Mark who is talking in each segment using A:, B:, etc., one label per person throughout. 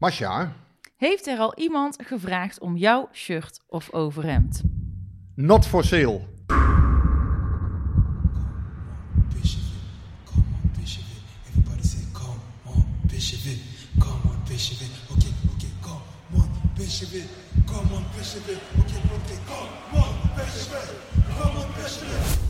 A: Masha,
B: heeft er al iemand gevraagd om jouw shirt of overhemd?
A: not for sale.
C: Come on, come on,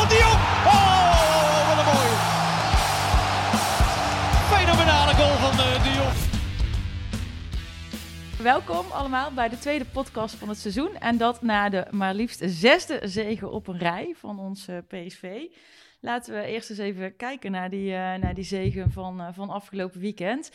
D: Oh,
B: Welkom allemaal bij de tweede podcast van het seizoen. En dat na de maar liefst zesde zege op een rij van ons PSV. Laten we eerst eens even kijken naar die, eh, naar die zegen van, eh, van afgelopen weekend.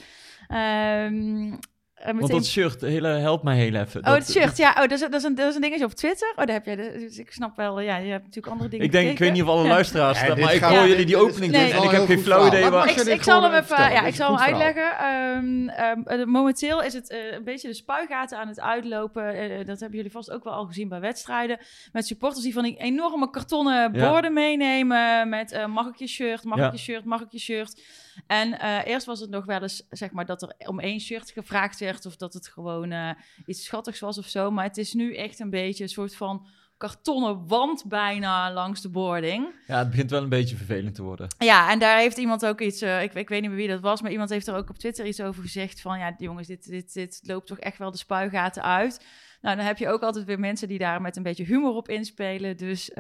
B: Ehm, en
E: Want dat shirt, hele, help mij heel even.
B: Oh, het shirt, ja. Oh, dat is, dat, is een, dat is een dingetje op Twitter. Oh, daar heb jij. de- Dus ik snap wel, ja, je hebt natuurlijk andere dingen
E: Ik denk, ik weet niet of alle luisteraars
A: Ja,
E: maar ik hoor
B: Ja.
E: jullie die opening doen en ik heb
A: een
E: geen flauw idee waar...
B: Ik,
A: je
B: ik zal hem even,
A: vertellen?
B: ja, ik zal hem uitleggen. Ehm, ehm, eh, momenteel is het eh, een beetje de spuigaten aan het uitlopen. Eh, dat hebben jullie vast ook wel al gezien bij wedstrijden. Met supporters die van die enorme kartonnen
E: Ja.
B: borden meenemen. Met eh, mag ik je shirt, mag
E: Ja.
B: ik je shirt, mag ik je shirt. En eh, eerst was het nog wel eens, zeg maar, dat er om één shirt gevraagd werd. Of dat het gewoon eh, iets schattigs was of zo. Maar het is nu echt een beetje een soort van kartonnen wand bijna langs de boarding.
E: Ja, het begint wel een beetje vervelend te worden.
B: Ja, en daar heeft iemand ook iets, eh, ik, ik weet niet meer wie dat was, maar iemand heeft er ook op Twitter iets over gezegd van, ja jongens, dit, dit, dit loopt toch echt wel de spuigaten uit. Nou, dan heb je ook altijd weer mensen die daar met een beetje humor op inspelen. Dus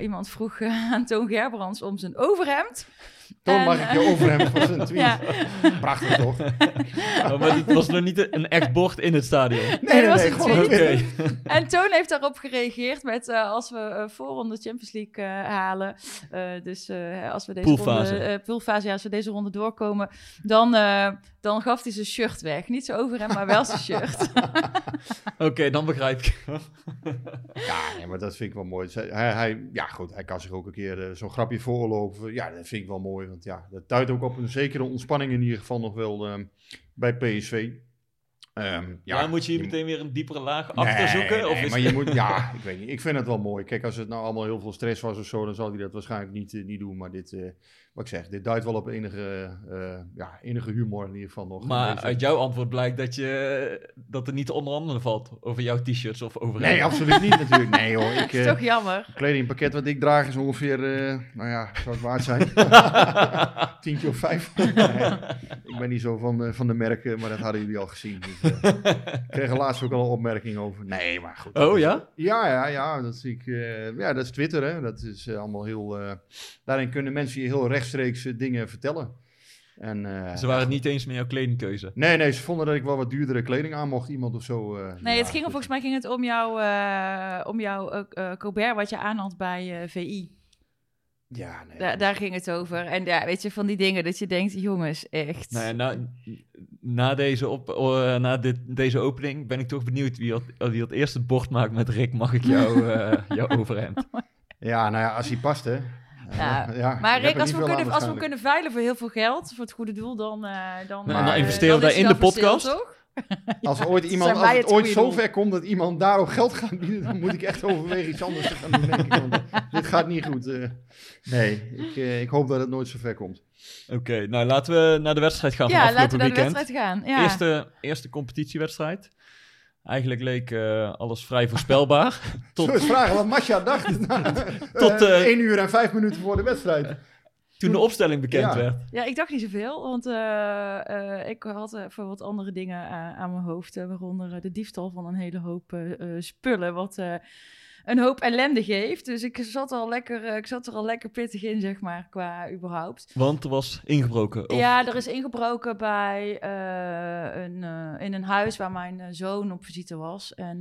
B: iemand vroeg aan Toon Gerbrands om zijn overhemd.
A: Toon
B: En,
A: mag ik je overhemd van zijn tweet.
B: Ja.
A: Prachtig toch?
E: Oh, maar het was nog niet een echt bord in het stadion.
B: Nee, dat was een
A: gewoon
B: tweet.
E: Oké.
B: En Toon heeft daarop geregeerd met eh, als we eh voorronde Champions League eh, halen. eh, dus eh, als we deze
E: Poolfase.
B: ronde, eh, poolfase, ja, als we deze ronde doorkomen, dan, eh, dan gaf hij zijn shirt weg. Niet zijn overhemd, maar wel zijn shirt.
E: Oké, dan begrijp ik.
A: Ja, nee, maar dat vind ik wel mooi. Hij, hij, ja, goed, hij kan zich ook een keer zo'n grapje voorlopen. Ja, dat vind ik wel mooi. Want ja, dat duidt ook op een zekere ontspanning in ieder geval nog wel ehm, bij PSV. Ehm,
E: Ja,
A: ja,
E: moet je hier
A: je-
E: meteen weer een diepere laag
A: Nee,
E: achter zoeken?
A: nee,
E: of is
A: maar je moet, ja, ik weet niet. Ik vind het wel mooi. Kijk, als het nou allemaal heel veel stress was of zo, dan zal hij dat waarschijnlijk niet, eh, niet doen. Maar dit, eh, wat ik zeg, dit duidt wel op enige, eh, ja, enige humor in ieder geval nog.
E: Maar uit jouw antwoord blijkt dat, je, dat er niet te onderhandelen valt over jouw t-shirts of over
A: Nee, absoluut niet natuurlijk. Nee hoor, ik,
B: Dat is
A: eh,
B: toch jammer.
A: kledingpakket wat ik draag is ongeveer, eh, nou ja, zou het waard zijn? Tientje of vijf. Nee, ik ben niet zo van, eh, van de merken, maar dat hadden jullie al gezien. Dus, eh, ik kreeg er laatst ook al een opmerking over. Nee, maar goed.
E: Oh
A: is-
E: ja?
A: Ja, ja, ja. Dat, zie ik, eh, ja, dat is Twitter, hè. Dat is eh, allemaal heel... eh, daarin kunnen mensen je heel rechtstreeks dingen vertellen. En, eh,
E: Ze waren het niet eens met jouw kledingkeuze.
A: Nee, nee, ze vonden dat ik wel wat duurdere kleding aan mocht, iemand of zo. eh,
B: Nee, het ging, volgens mij ging het om jouw, eh, om jouw Colbert wat je aan had bij VI.
A: Ja, nee.
B: Da- daar ging het over. En ja, weet je, van die dingen dat je denkt, jongens, echt.
E: Nou ja, na, na, deze, op, na dit, deze opening ben ik toch benieuwd wie het, wie het eerst het bord maakt met Rick. Mag ik jou, eh jouw overhemd?
A: Ja, nou ja, als hij past, hè.
B: Ja.
A: ja,
B: Maar Rick, als we, kunnen, als we kunnen veilen voor heel veel geld, voor het goede doel, dan... eh dan,
E: Nou,
B: eh,
A: dan
E: investeren we
B: dan
E: daar in de podcast.
B: toch?
A: Als ooit iemand, als het ooit
B: goede
A: zo
B: doel.
A: ver komt dat iemand daarop geld gaat bieden, dan moet ik echt overwegen iets anders te gaan doen. denk ik, want dit gaat niet goed. eh. nee, ik, eh, ik hoop dat het nooit zo ver komt.
E: Oké, nou laten we naar de wedstrijd gaan van
B: Ja,
E: afgelopen
B: laten we naar de
E: weekend.
B: wedstrijd gaan. Ja.
E: Eerste, eerste competitiewedstrijd. Eigenlijk leek eh, alles vrij voorspelbaar.
A: Tot... Zo eens vragen wat Masha dacht.
E: Tot,
A: Eh,
E: eh,
A: 1 uur en 5 minuten voor de wedstrijd.
E: Toen de opstelling bekend
A: Ja.
E: werd.
B: Ja, ik dacht niet zoveel, want eh, eh, ik had eh, voor wat andere dingen eh, aan mijn hoofd, eh, waaronder eh, de diefstal van een hele hoop eh, eh, spullen, wat eh, een hoop ellende geeft. Dus ik zat, al lekker, eh, ik zat er al lekker pittig in, zeg maar, qua überhaupt.
E: Want er was ingebroken. Of-
B: Ja, er is ingebroken bij eh, een, eh, in een huis waar mijn zoon op visite was. En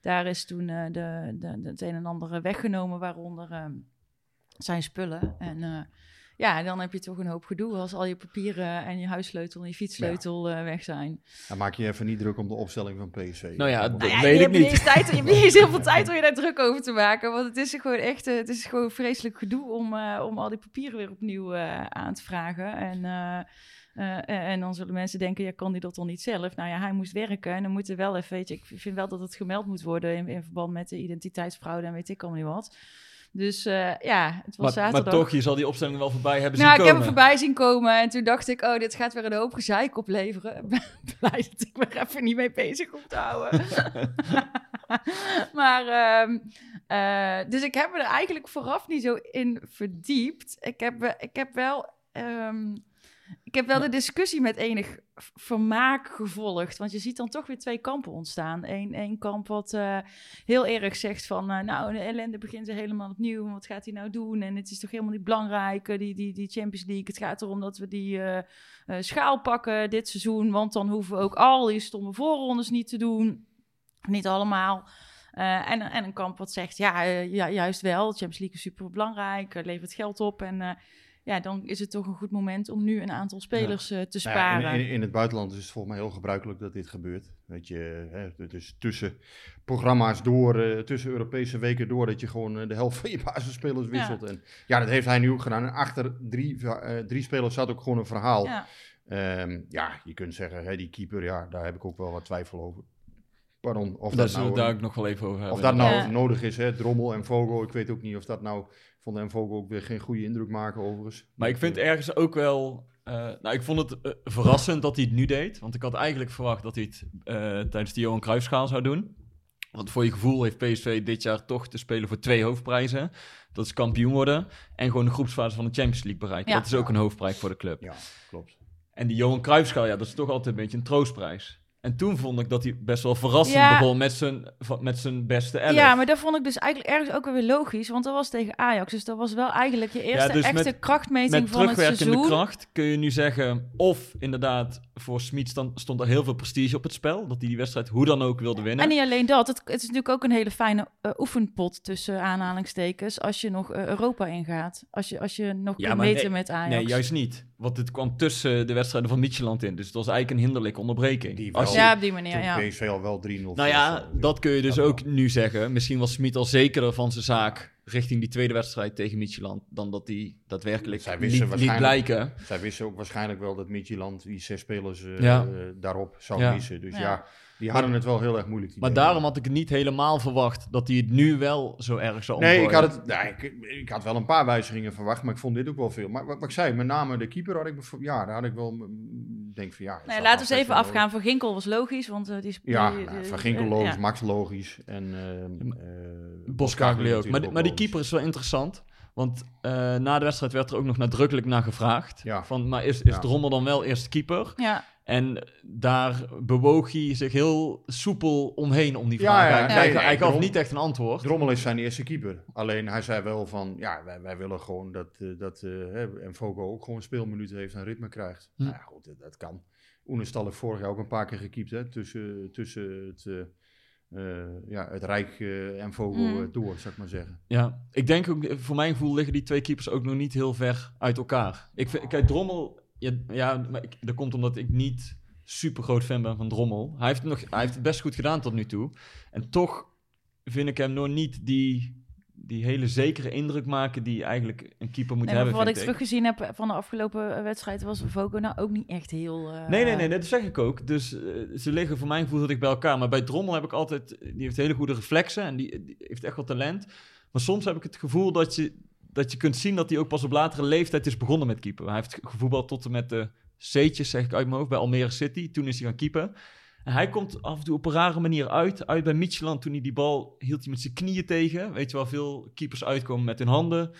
B: daar is toen de, de, de, het een en ander weggenomen, waaronder eh, zijn spullen. En ja, dan heb je toch een hoop gedoe als al je papieren en je huissleutel en je fietssleutel eh, weg zijn.
A: Dan maak je even niet druk om de opstelling van PSV.
E: Nou ja, Dat
B: ja,
E: weet
B: je
E: ik
B: hebt
E: niet.
B: eens tijd, je hebt niet eens heel veel tijd om je daar druk over te maken. Want het is gewoon echt eh, het is gewoon vreselijk gedoe om, eh, om al die papieren weer opnieuw eh, aan te vragen. En, eh, eh, en dan zullen mensen denken, ja, kan hij dat dan niet zelf? Nou ja, hij moest werken en dan moet er wel even, weet je, ik vind wel dat het gemeld moet worden in, in verband met de identiteitsfraude en weet ik allemaal niet wat. Dus eh, ja, het was
E: maar,
B: zaterdag.
E: maar toch, je zal die opstelling wel voorbij hebben
B: Nou,
E: zien
B: ik heb hem
E: komen.
B: voorbij zien komen en toen dacht ik, oh, dit gaat weer een hoop gezeik opleveren. Ik ben blij dat ik me er even niet mee bezig hoef te houden. maar, ehm, eh, dus ik heb me er eigenlijk vooraf niet zo in verdiept. Ik heb, ik heb wel... ehm, heb wel de discussie met enig vermaak gevolgd. Want je ziet dan toch weer twee kampen ontstaan. Eén één kamp wat eh, heel erg zegt van... eh, nou, de ellende begint er helemaal opnieuw. Wat gaat hij nou doen? En het is toch helemaal niet belangrijk, die, die, die Champions League. Het gaat erom dat we die eh, schaal pakken dit seizoen. Want dan hoeven we ook al die stomme voorrondes niet te doen. Niet allemaal. En, en een kamp wat zegt, ja, ja juist wel. Champions League is super belangrijk, levert geld op. En ja, dan is het toch een goed moment om nu een aantal spelers eh, te
A: Nou ja,
B: sparen.
A: in, in, in het buitenland is het volgens mij heel gebruikelijk dat dit gebeurt. Weet je, hè, dus tussen programma's door, eh, tussen Europese weken door, dat je gewoon eh, de helft van je basisspelers wisselt. Ja. En ja, dat heeft hij nu ook gedaan. En achter drie, eh, drie spelers zat ook gewoon een verhaal.
B: Ja.
A: Ehm, ja, je kunt zeggen, hè, die keeper, ja, daar heb ik ook wel wat twijfel over. Pardon, of dat
E: zullen
A: nou,
E: we daar ook nog wel even over hebben.
A: of dat nou
B: Ja.
A: nodig is, hè, Drommel en Vogel. Ik weet ook niet of dat nou, vond en Vogel ook weer geen goede indruk maken overigens.
E: Maar ik vind ergens ook wel... eh, nou, ik vond het eh, verrassend dat hij het nu deed. Want ik had eigenlijk verwacht dat hij het eh, tijdens de Johan Cruijffschaal zou doen. Want voor je gevoel heeft PSV dit jaar toch te spelen voor twee hoofdprijzen. Dat is kampioen worden en gewoon de groepsfase van de Champions League bereiken.
B: Ja.
E: Dat is ook een hoofdprijs voor de club.
A: Ja, klopt.
E: En die Johan Cruijffschaal, ja, dat is toch altijd een beetje een troostprijs. En toen vond ik dat hij best wel verrassend
B: Ja.
E: begon met zijn, met zijn beste elf.
B: Ja, maar dat vond ik dus eigenlijk ergens ook weer logisch. Want dat was tegen Ajax. Dus dat was wel eigenlijk je eerste
E: dus
B: echte
E: met-
B: krachtmeting
E: Met
B: van het
E: terugwerkende
B: seizoen.
E: kracht kun je nu zeggen... of inderdaad, voor Smit stond, stond er heel veel prestige op het spel... dat hij die wedstrijd hoe dan ook wilde winnen.
B: En niet alleen dat, het, het is natuurlijk ook een hele fijne eh, oefenpot tussen aanhalingstekens als je nog eh, Europa ingaat. Als je, als je nog
E: Ja,
B: kunt meten
E: nee-
B: met Ajax.
E: Nee, juist niet. Want het kwam tussen de wedstrijden van Midtjylland in. Dus het was eigenlijk een hinderlijke onderbreking.
A: Die
E: Als je-
B: Ja, op die manier,
A: Toen
B: ja.
A: PSV al wel 3-0
E: nou ja, dat kun je dus ook nu zeggen. Misschien was Smit al zekerder van zijn zaak... richting die tweede wedstrijd tegen Midtjylland... dan dat hij daadwerkelijk
A: Zij
E: liet,
A: wisten
E: liet
A: waarschijnlijk-
E: blijken.
A: Zij wisten ook waarschijnlijk wel dat Midtjylland die zes spelers eh,
E: Ja.
A: daarop zou
E: Ja.
A: missen. Dus
B: Ja.
A: ja, die hadden het wel heel erg moeilijk. die
E: Maar daarom had ik het niet helemaal verwacht... dat hij het nu wel zo erg zou
A: Nee, ik
E: omgooien.
A: had, het, nee ik, ik had wel een paar wijzigingen verwacht, maar ik vond dit ook wel veel. Maar wat, wat ik zei, met name de keeper had ik, ja, daar had ik wel, denk van ja.
B: Nee, laten we eens even afgaan. Van Ginkel was logisch, want eh, die is...
A: Ja,
B: die-
A: nou, Van Ginkel
B: eh,
A: logisch,
B: ja.
A: Max logisch en eh
E: Boskagli
A: eh,
E: ook. Maar, die- maar die keeper is wel interessant. Want eh, na de wedstrijd werd er ook nog nadrukkelijk naar gevraagd.
A: Ja.
E: Van, maar is, is
A: Ja.
E: Drommel dan wel eerste keeper?
B: Ja,
E: En daar bewoog hij zich heel soepel omheen om die
A: Ja,
E: vraag.
A: ja,
E: hij,
A: nee,
E: hij-
A: nee,
E: hij gaf
A: Drom-
E: niet echt een antwoord.
A: Drommel is zijn eerste keeper. Alleen hij zei wel van, ja, wij, wij willen gewoon dat, eh, dat eh, hè, en Fogo ook gewoon speelminuten heeft en ritme krijgt.
E: Hm.
A: Nou ja, goed, dat, dat kan. Oenestal heeft vorig jaar ook een paar keer gekiept, hè, tussen, tussen het, eh, ja, het Rijk eh, en Vogel
B: Mm.
A: eh, door, zou ik maar zeggen.
E: Ja, ik denk ook, voor mijn gevoel liggen die twee keepers ook nog niet heel ver uit elkaar. Ik vind, kijk, Drommel, ja, ja maar ik, dat komt omdat ik niet super groot fan ben van Drommel. Hij heeft, het nog, hij heeft het best goed gedaan tot nu toe. En toch vind ik hem nog niet die, die hele zekere indruk maken die eigenlijk een keeper moet
B: nee,
E: hebben.
B: wat ik teruggezien heb van de afgelopen eh, wedstrijd was Vogo nou ook niet echt heel... eh,
E: Nee, nee, nee, dat zeg ik ook. Dus eh, ze liggen voor mijn gevoel heel dicht bij elkaar. Maar bij Drommel heb ik altijd... Die heeft hele goede reflexen en die, die heeft echt wel talent. Maar soms heb ik het gevoel dat je, dat je kunt zien dat hij ook pas op latere leeftijd is begonnen met keeper. Hij heeft gevoetbald tot en met de C'tjes, zeg ik uit mijn hoofd, bij Almere City. Toen is hij gaan keeper. En hij komt af en toe op een rare manier uit. Uit bij Midtjylland toen hij die bal hield hij met zijn knieën tegen. Weet je wel, veel keepers uitkomen met hun handen.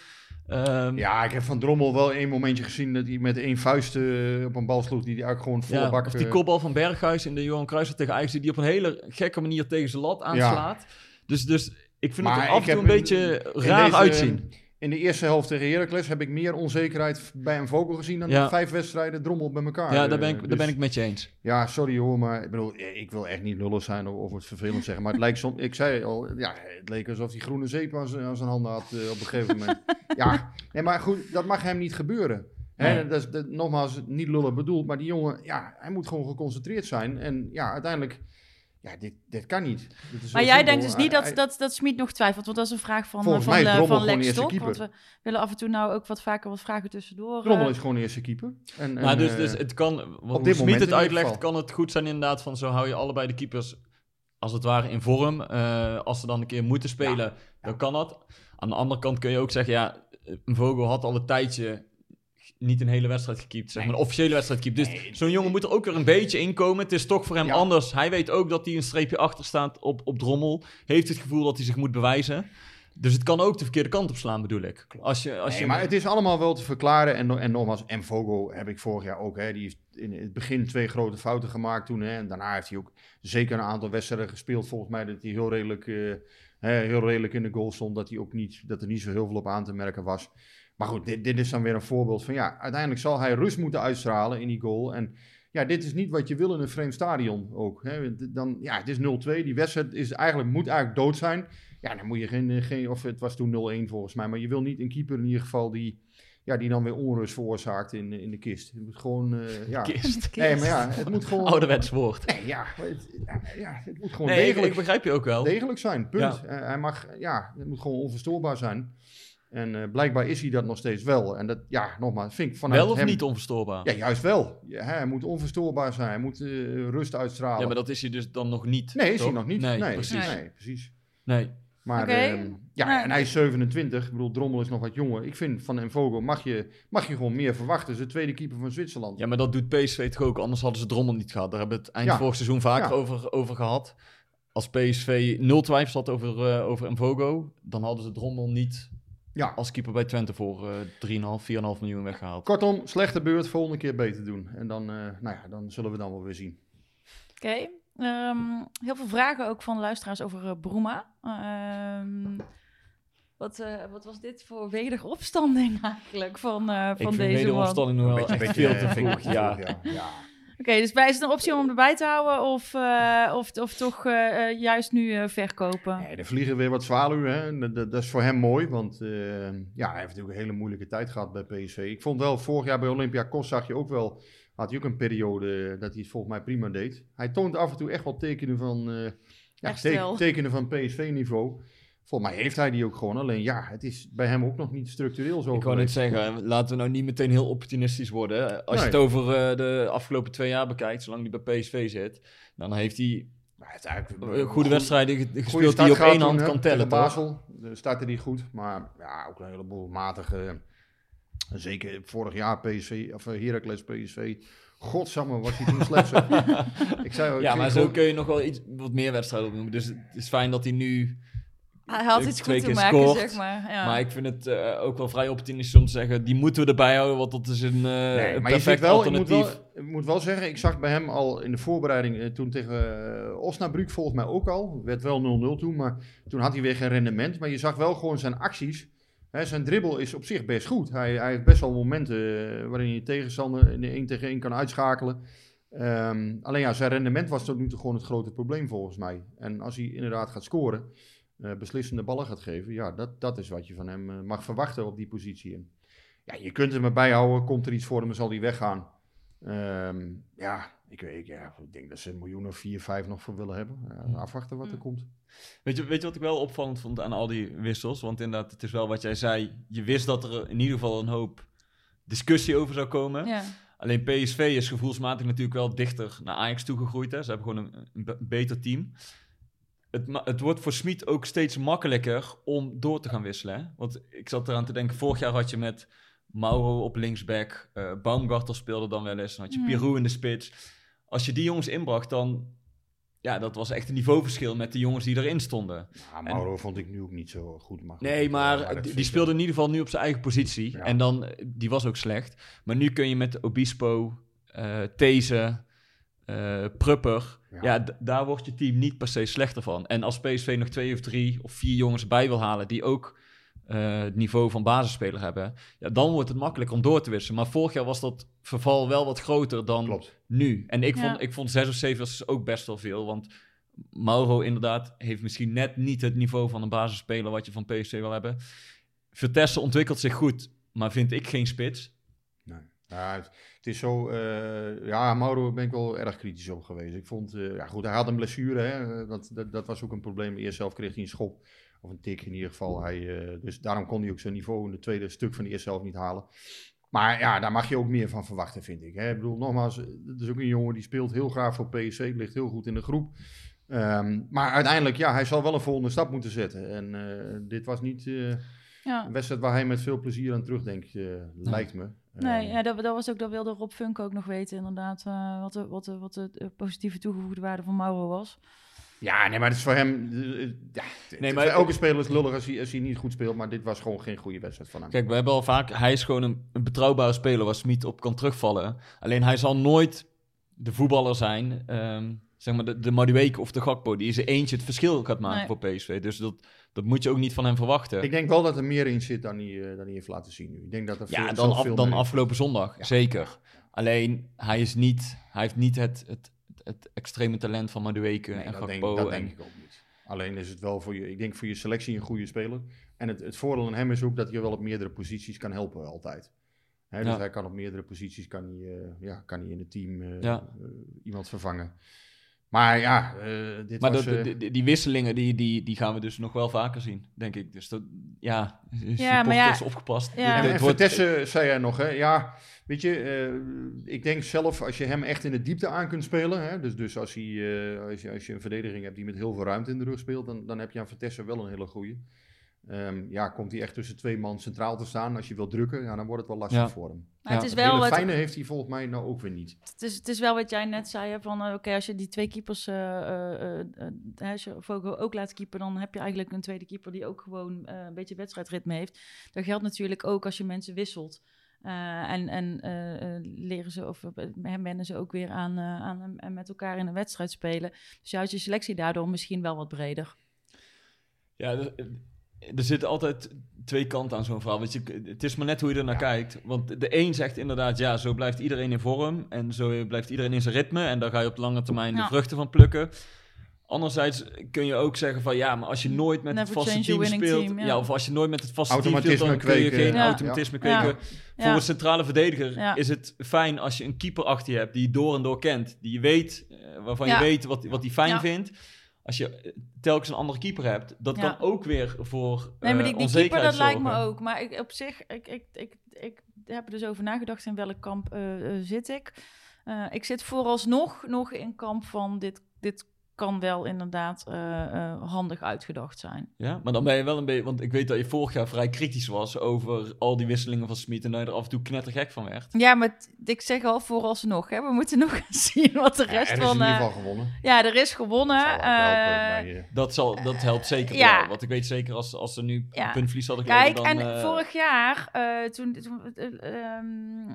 E: Ehm,
A: Ja, ik heb van Drommel wel één momentje gezien dat hij met één vuist eh, op een bal sloeg die hij eigenlijk gewoon volle
E: Ja,
A: bak...
E: of die
A: eh,
E: kopbal van Berghuis in de Johan Cruijff tegen Ajax, die op een hele gekke manier tegen zijn lat aanslaat. Dus, dus ik vind
A: Maar
E: het er af en toe een beetje raar
A: deze-
E: uitzien.
A: In de eerste helft tegen Heracles heb ik meer onzekerheid bij een Vogel gezien dan
E: Ja.
A: de vijf wedstrijden Drommel bij elkaar.
E: Ja, daar
A: Eh,
E: ben, ik, daar
A: dus-
E: ben ik met je eens.
A: Ja, sorry hoor, maar ik bedoel, eh, ik wil echt niet lullig zijn of, of het vervelend zeggen. Maar het lijkt soms, ik zei al, ja, het leek alsof hij groene zeep aan zijn, aan zijn handen had eh, op een gegeven moment. ja, nee, maar goed, dat mag hem niet gebeuren. Hè, dat is dat, nogmaals niet lullig bedoeld, maar die jongen, ja, hij moet gewoon geconcentreerd zijn. En ja, uiteindelijk, ja, dit, dit kan niet. Dit is
B: Maar jij denkt dus niet dat, dat, dat Smit nog twijfelt, want dat is een vraag van,
A: Volgens
B: eh, van,
A: mij is
B: Le-
A: Drommel
B: van Lex. Want we willen af en toe nou ook wat vaker wat vragen tussendoor. eh.
A: Drommel is gewoon eerste keeper. En,
E: Maar
A: en,
E: dus,
A: eh,
E: dus het kan, wat
A: dit
E: hoe
A: moment
E: Smit het uitlegt, kan het goed zijn inderdaad van zo hou je allebei de keepers als het ware in vorm. Eh, als ze dan een keer moeten spelen, dan kan dat. Aan de andere kant kun je ook zeggen, ja, een Vogel had al een tijdje niet een hele wedstrijd gekiept, zeg maar een officiële wedstrijd gekiept. Dus
A: Nee,
E: zo'n jongen moet er ook weer een beetje in komen. Het is toch voor hem
A: Ja.
E: anders. Hij weet ook dat hij een streepje achter staat op, op Drommel. Heeft het gevoel dat hij zich moet bewijzen. Dus het kan ook de verkeerde kant op slaan, bedoel ik. Als je, als
A: Nee,
E: je,
A: maar het is allemaal wel te verklaren. En, en nogmaals, en Vogel heb ik vorig jaar ook. Hè, die heeft in het begin twee grote fouten gemaakt toen. Hè, en daarna heeft hij ook zeker een aantal wedstrijden gespeeld. Volgens mij dat hij heel redelijk, eh, hè, heel redelijk in de goal stond. Dat, hij ook niet, dat er niet zo heel veel op aan te merken was. Maar goed, dit, dit is dan weer een voorbeeld van ja, uiteindelijk zal hij rust moeten uitstralen in die goal. En ja, dit is niet wat je wil in een vreemd stadion ook. Hè. Dan, ja, het is 0-2. Die wedstrijd is eigenlijk, moet eigenlijk dood zijn. Ja, dan moet je geen, eh, geen of het was toen 0-1 volgens mij, maar je wil niet een keeper in ieder geval die, ja, die dan weer onrust veroorzaakt in, in de kist. Het moet gewoon, eh, ja.
E: kist.
A: Nee, maar ja, het moet gewoon.
E: Ouderwets woord.
A: Nee, ja, het, ja, het moet gewoon
E: Nee,
A: degelijk,
E: ik begrijp je ook wel.
A: degelijk zijn. Punt.
E: Ja.
A: Eh, hij mag, ja, het moet gewoon onverstoorbaar zijn. En eh, blijkbaar is hij dat nog steeds wel. En dat, ja, nogmaals, vind ik vanuit
E: Wel of
A: hem,
E: niet onverstoorbaar?
A: Ja, juist wel. Ja, hij moet onverstoorbaar zijn. Hij moet eh, rust uitstralen.
E: Ja, maar dat is hij dus dan nog niet.
A: nee, is
E: toch?
A: hij nog niet.
E: Nee,
A: Nee,
E: precies.
A: Nee, precies.
E: Nee.
A: Maar ehm, ja, en hij is 27. Ik bedoel, Drommel is nog wat jonger. Ik vind van Envogo mag je, mag je gewoon meer verwachten. Ze is de tweede keeper van Zwitserland.
E: Ja, maar dat doet PSV toch ook, anders hadden ze Drommel niet gehad. Daar hebben we het eind
A: Ja.
E: vorig seizoen vaker
A: Ja.
E: over, over gehad. Als PSV nul twijfels had over, eh over Mvogo, dan hadden ze Drommel niet
A: Ja.
E: als keeper bij Twente voor eh 3,5, 4,5 miljoen weggehaald.
A: Kortom, slechte beurt, volgende keer beter doen. En dan, eh, nou ja, dan zullen we dan wel weer zien.
B: Oké. Ehm, heel veel vragen ook van luisteraars over uh, Bruma. Ehm, wat, uh, wat was dit voor wederopstanding eigenlijk van, uh, van
E: Ik vind
B: deze man?
E: wederopstanding nog wel
A: Beetje-
E: echt
A: beetje,
E: veel
A: eh,
E: te
A: vind ik
E: vroeg. Ja.
A: ja. ja.
B: Oké, dus bij is het een optie om erbij te houden of, uh, of, of toch uh, juist nu verkopen?
A: Nee, er vliegen weer wat zwaluwen. Hè? Dat, dat, dat, is voor hem mooi, want ja, hij heeft natuurlijk een hele moeilijke tijd gehad bij PSV. Ik vond wel, vorig jaar bij Olympiakos zag je ook wel, had hij ook een periode dat hij het volgens mij prima deed. Hij toont af en toe echt wel tekenen van, ja, teken, tekenen van PSV-niveau. Volgens mij heeft hij die ook gewoon. Alleen ja, het is bij hem ook nog niet structureel zo.
E: Ik wou net zeggen, laten we nou niet meteen heel opportunistisch worden. Als
A: Nee.
E: je het over uh, de afgelopen twee jaar bekijkt, zolang hij bij PSV zit, dan heeft hij uh, goede wedstrijden
A: goede
E: gespeeld
A: start
E: die op één hand kan tellen.
A: Basel de startte die goed, maar ja, ook een heleboel matige. Zeker vorig jaar PSV of Heracles PSV. Godsamme, was hij toen slecht. ik zei ook,
E: Ja, maar zo kun je nog wel iets, wat meer wedstrijden opnoemen. Dus het is fijn dat hij nu...
B: Hij had iets goed te maken,
E: scoort,
B: zeg maar. Ja.
E: Maar ik vind het eh, ook wel vrij optimistisch om te zeggen, die moeten we erbij houden, want dat is een, uh,
A: Nee,
E: een
A: maar je ziet
E: perfect
A: wel, ik moet
E: alternatief.
A: wel, ik moet wel zeggen, ik zag bij hem al in de voorbereiding, eh, toen tegen uh, Osnabrück volgens mij ook al, werd wel 0-0 toen, maar toen had hij weer geen rendement. Maar je zag wel gewoon zijn acties. Hè, zijn dribbel is op zich best goed. Hij, hij heeft best wel momenten uh, waarin je tegenstander in de 1 tegen 1 kan uitschakelen. Um, alleen ja, zijn rendement was tot nu toe gewoon het grote probleem volgens mij. En als hij inderdaad gaat scoren, uh, beslissende ballen gaat geven, ja, dat, dat is wat je van hem uh, mag verwachten op die positie. En ja, je kunt hem erbij houden, komt er iets voor hem, zal hij weggaan. Um, ja, ik, weet, ja, ik denk dat ze een miljoen of vier, vijf nog voor willen hebben. Ja, afwachten wat er komt.
E: Weet je, weet je wat ik wel opvallend vond aan al die wissels? Want inderdaad, het is wel wat jij zei. Je wist dat er in ieder geval een hoop discussie over zou komen.
B: Ja.
E: Alleen PSV is gevoelsmatig natuurlijk wel dichter naar Ajax toegegroeid. Hè. Ze hebben gewoon een, een be- beter team. Het, wordt voor Smit ook steeds makkelijker om door te gaan wisselen. Hè? Want ik zat eraan te denken, vorig jaar had je met Mauro op linksback, eh Baumgartel speelde dan wel eens, dan had je
B: Hmm.
E: Pirou in de spits. Als je die jongens inbracht, dan ja, dat was echt een niveauverschil met de jongens die erin stonden.
A: Ja, Mauro vond ik nu ook niet zo goed. Maar goed,
E: Nee,
A: eh,
E: maar die, speelde in ieder geval nu op zijn eigen positie.
A: Ja.
E: En dan, eh, die was ook slecht. Maar nu kun je met Obispo, eh These, eh, Prupper...
A: Ja.
E: Daar wordt je team niet per se slechter van. En als PSV nog twee of drie of vier jongens bij wil halen... die ook eh, het niveau van basisspeler hebben... Ja, dan wordt het makkelijk om door te wisselen. Maar vorig jaar was dat verval wel wat groter dan
A: Klopt.
E: nu. En ik,
B: Ja.
E: vond, ik vond zes of zeven was ook best wel veel. Want Mauro inderdaad heeft misschien net niet het niveau van een basisspeler wat je van PSV wil hebben. Vertessen ontwikkelt zich goed, maar vind ik geen spits.
A: Ja, het, het is zo. eh, ja, Mauro ben ik wel erg kritisch op geweest. Ik vond, eh, ja goed, hij had een blessure. Hè? Dat, dat, dat was ook een probleem. Eerst zelf kreeg hij een schop. Of een tik in ieder geval. Hij, eh, dus daarom kon hij ook zijn niveau in het tweede stuk van de eerste helft niet halen. Maar ja, daar mag je ook meer van verwachten, vind ik. Hè? Ik bedoel, nogmaals, het is ook een jongen die speelt heel graag voor PSV. Ligt heel goed in de groep. Ehm, maar uiteindelijk, ja, hij zal wel een volgende stap moeten zetten. En dit was niet
B: Ja.
A: een wedstrijd waar hij met veel plezier aan terugdenkt, lijkt me.
B: Nee, ja, dat, dat, was ook, dat wilde Rob Funk ook nog weten, inderdaad, eh, wat, de, wat, de, wat de eh, positieve toegevoegde waarde van Mauro was.
A: Ja, nee, maar het is voor hem. eh, Ja,
E: Nee, maar-
A: elke speler is lullig als hij, als hij niet goed speelt. Maar dit was gewoon geen goede wedstrijd van hem.
E: Kijk, we hebben al vaak, hij is gewoon een, een betrouwbare speler waar Smit op kan terugvallen. Alleen hij zal nooit de voetballer zijn, ehm, zeg maar de, de Madueke of de Gakpo, die is er eentje het verschil gaat maken
B: Nee.
E: voor PSV. Dus dat, dat moet je ook niet van hem verwachten.
A: Ik denk wel dat er meer in zit dan hij, eh, dan hij heeft laten zien nu. Ik denk dat er
E: Ja,
A: veel,
E: dan, af-
A: veel
E: dan
A: meer in
E: afgelopen zondag,
A: Ja.
E: zeker. Alleen, hij, is niet, hij heeft niet het, het, het extreme talent van Madueke
A: zit. Nee,
E: en
A: dat denk,
E: Gakpo.
A: dat
E: en,
A: denk ik ook niet. Alleen is het wel voor je, ik denk voor je selectie een goede speler. En het, het voordeel aan hem is ook dat hij wel op meerdere posities kan helpen altijd. Dus
E: Ja.
A: hij kan op meerdere posities kan hij, eh, ja, kan hij in het team eh,
E: Ja.
A: eh, iemand vervangen. Maar ja, eh, dit
E: maar
A: was... eh,
E: die wisselingen, die, die, die gaan we dus nog wel vaker zien, denk ik. Dus dat, ja,
B: Ja, maar ja,
E: is opgepast.
B: ja.
A: En, Vertessen zei hij nog, hè, ja, weet je, eh, ik denk zelf als je hem echt in de diepte aan kunt spelen, hè, dus, dus als, hij, eh, als, je, als je een verdediging hebt die met heel veel ruimte in de rug speelt, dan, dan heb je aan Vertessen wel een hele goeie. Ehm, ja, komt hij echt tussen twee man centraal te staan als je wil drukken, ja, dan wordt het wel lastig
E: Ja.
A: voor hem.
B: Maar
E: Ja,
B: het is
A: Het
B: wel
A: fijne heeft hij volgens mij nou ook weer niet.
B: het is, het is wel wat jij net zei, hè, van eh, oké, als je die twee keepers, eh, eh, eh, eh, als je Fogo ook laat keeper, dan heb je eigenlijk een tweede keeper die ook gewoon eh, een beetje wedstrijdritme heeft. Dat geldt natuurlijk ook als je mensen wisselt. Eh, en en leren ze of uh, wennen ze ook weer aan, aan en met elkaar in een wedstrijd spelen. Dus juist je selectie daardoor misschien wel wat breder.
E: Ja, er zitten altijd twee kanten aan zo'n verhaal. Want je, het is maar net hoe je er naar kijkt. Want de een zegt inderdaad, ja, zo blijft iedereen in vorm. En zo blijft iedereen in zijn ritme. En daar ga je op lange termijn
B: Ja.
E: de vruchten van plukken. Anderzijds kun je ook zeggen van ja, maar als je nooit met
B: Never
E: het vaste team speelt,
B: team,
E: ja.
B: ja.
E: of als je nooit met het vaste team speelt, dan kun je geen
B: Ja.
E: automatisme
B: Ja.
E: kweken.
B: Ja.
E: Voor een centrale verdediger
B: Ja.
E: is het fijn als je een keeper achter je hebt die je door en door kent, die je weet, eh, waarvan
B: Ja.
E: je weet wat, wat hij fijn
B: Ja.
E: vindt. Als je eh, telkens een andere keeper hebt, dat
B: Ja.
E: kan ook weer voor
B: Nee, maar
E: eh,
B: die, die keeper, dat lijkt me ook. Maar ik, op zich, ik, ik, ik, ik heb er dus over nagedacht in welk kamp eh, eh, zit ik. Eh, ik zit vooralsnog nog in kamp van dit, dit kan wel inderdaad eh, eh, handig uitgedacht zijn.
E: Ja, maar dan ben je wel een beetje, want ik weet dat je vorig jaar vrij kritisch was over al die wisselingen van Smit en dat je er af en toe knettergek van werd.
B: Ja, maar ik zeg al vooralsnog. Hè, we moeten nog gaan zien wat de
A: Ja,
B: rest
A: er is in
B: van...
A: ieder
B: eh,
A: geval gewonnen.
B: ja, er is gewonnen.
A: Zal ook helpen
E: Dat, zal, dat helpt zeker
B: ja.
E: wel, want ik weet zeker als, als ze nu
B: Ja.
E: een puntverlies hadden geleden,
B: Kijk,
E: dan...
B: en vorig jaar, eh, toen, toen, de-